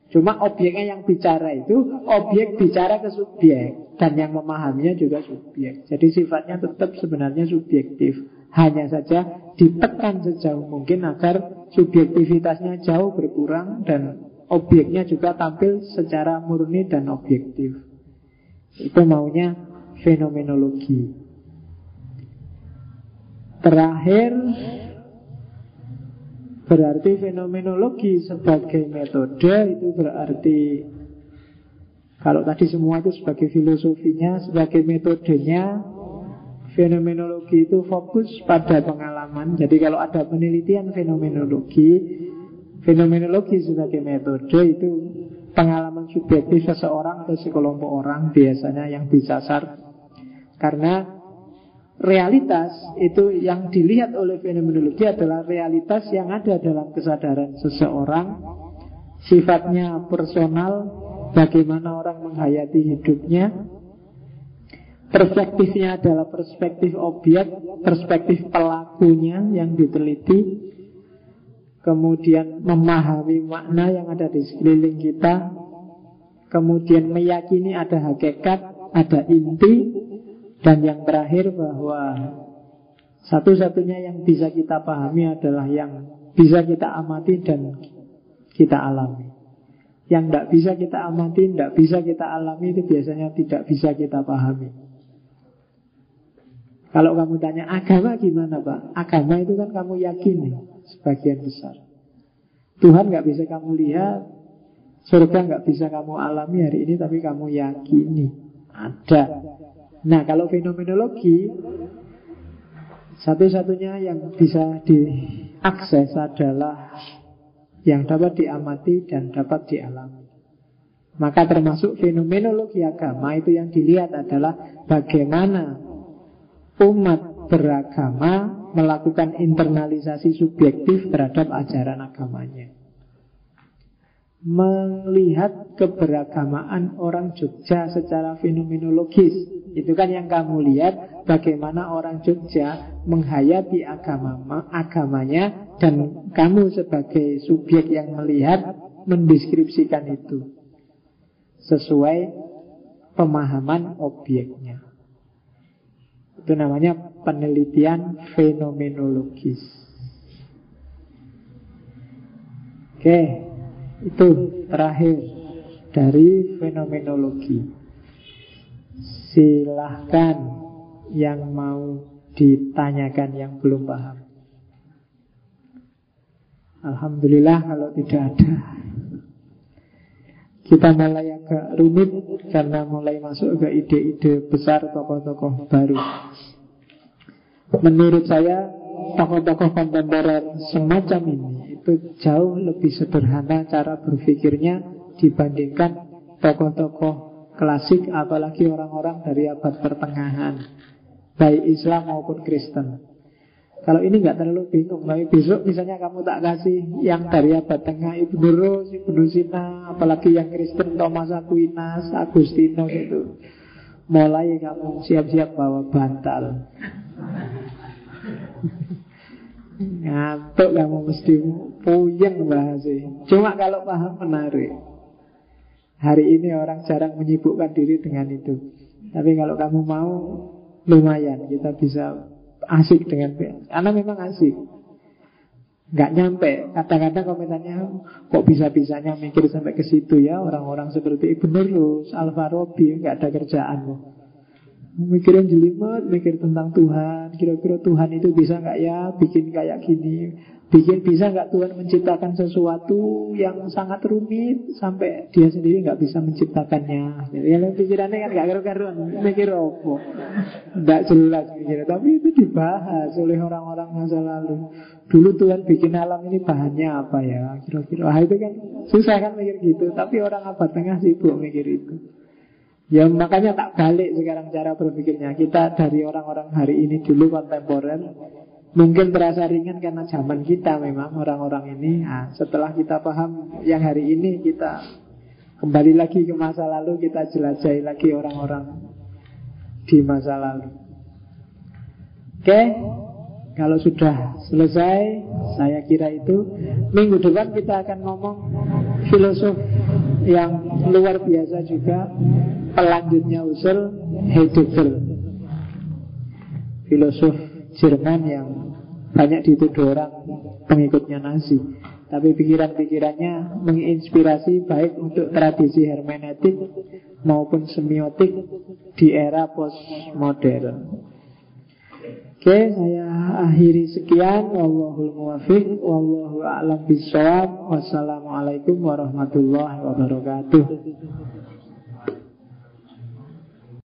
Cuma objeknya yang bicara itu objek bicara ke subjek dan yang memahaminya juga subjek. Jadi sifatnya tetap sebenarnya subjektif. Hanya saja ditekan sejauh mungkin agar subjektivitasnya jauh berkurang dan objeknya juga tampil secara murni dan objektif. Itu maunya fenomenologi. Terakhir berarti fenomenologi sebagai metode itu berarti kalau tadi semua itu sebagai filosofinya, sebagai metodenya Fenomenologi itu fokus pada pengalaman Jadi kalau ada penelitian fenomenologi Fenomenologi sebagai metode itu pengalaman subjektif seseorang atau sekelompok orang biasanya yang disasar. Karena realitas itu yang dilihat oleh fenomenologi adalah realitas yang ada dalam kesadaran seseorang. Sifatnya personal bagaimana orang menghayati hidupnya. Perspektifnya adalah perspektif objek perspektif pelakunya yang diteliti kemudian memahami makna yang ada di sekeliling kita, kemudian meyakini ada hakikat, ada inti, dan yang terakhir bahwa satu-satunya yang bisa kita pahami adalah yang bisa kita amati dan kita alami. Yang tidak bisa kita amati, tidak bisa kita alami itu biasanya tidak bisa kita pahami. Kalau kamu tanya agama gimana Pak? Agama itu kan kamu yakini sebagian besar. Tuhan nggak bisa kamu lihat, surga nggak bisa kamu alami hari ini, tapi kamu yakini ada. Nah, kalau fenomenologi satu-satunya yang bisa diakses adalah yang dapat diamati dan dapat dialami. Maka termasuk fenomenologi agama itu yang dilihat adalah bagaimana umat beragama melakukan internalisasi subjektif terhadap ajaran agamanya. Melihat keberagamaan orang Jogja secara fenomenologis Itu kan yang kamu lihat Bagaimana orang Jogja menghayati agama agamanya Dan kamu sebagai subjek yang melihat Mendeskripsikan itu Sesuai pemahaman objeknya Itu namanya penelitian fenomenologis. Oke, itu terakhir dari fenomenologi. Silahkan yang mau ditanyakan yang belum paham. Alhamdulillah kalau tidak ada. Kita mulai agak rumit karena mulai masuk ke ide-ide besar tokoh-tokoh baru. Menurut saya tokoh-tokoh kontemporer semacam ini itu jauh lebih sederhana cara berpikirnya dibandingkan tokoh-tokoh klasik apalagi orang-orang dari abad pertengahan baik Islam maupun Kristen. Kalau ini nggak terlalu bingung, tapi besok misalnya kamu tak kasih yang dari abad tengah Ibnu Rus, Ibnu Sina, apalagi yang Kristen Thomas Aquinas, Agustinus itu, mulai kamu siap-siap bawa bantal. Ngantuk kamu mesti puyeng bahasnya. Cuma kalau paham menarik. Hari ini orang jarang menyibukkan diri dengan itu. Tapi kalau kamu mau lumayan. Kita bisa asik dengan karena memang asik. Nggak nyampe. Kadang-kadang komentarnya kok bisa-bisanya mikir sampai ke situ ya orang-orang seperti Ibnu Rus, Al-Farabi nggak ada kerjaan loh Mikirin jelimet, mikir tentang Tuhan. Kira-kira Tuhan itu bisa nggak ya bikin kayak gini? Bikin bisa nggak Tuhan menciptakan sesuatu yang sangat rumit Sampai dia sendiri nggak bisa menciptakannya? Jadi yang pikirannya kan nggak karu-karuan Mikir apa Nggak jelas mikirnya. Tapi itu dibahas oleh orang-orang masa lalu. Dulu Tuhan bikin alam ini bahannya apa ya? Kira-kira. Wah itu kan susah kan mikir gitu. Tapi orang apa tengah sibuk mikir itu Ya makanya tak balik sekarang cara berpikirnya. Kita dari orang-orang hari ini dulu kontemporer Mungkin terasa ringan karena zaman kita memang orang-orang ini. Nah, Setelah kita paham yang hari ini kita Kembali lagi ke masa lalu Kita jelajahi lagi orang-orang di masa lalu. Oke? Kalau sudah selesai Saya kira itu. Minggu depan kita akan ngomong Filosof yang luar biasa juga pelanjutnya usul Heidegger filosof Jerman yang banyak dituduh orang pengikutnya Nazi tapi pikiran-pikirannya menginspirasi baik untuk tradisi hermeneutik maupun semiotik di era postmodern. Oke, saya akhiri sekian. Wallahul muwafiq, wallahu a'lam bishawab. Wassalamualaikum warahmatullahi wabarakatuh.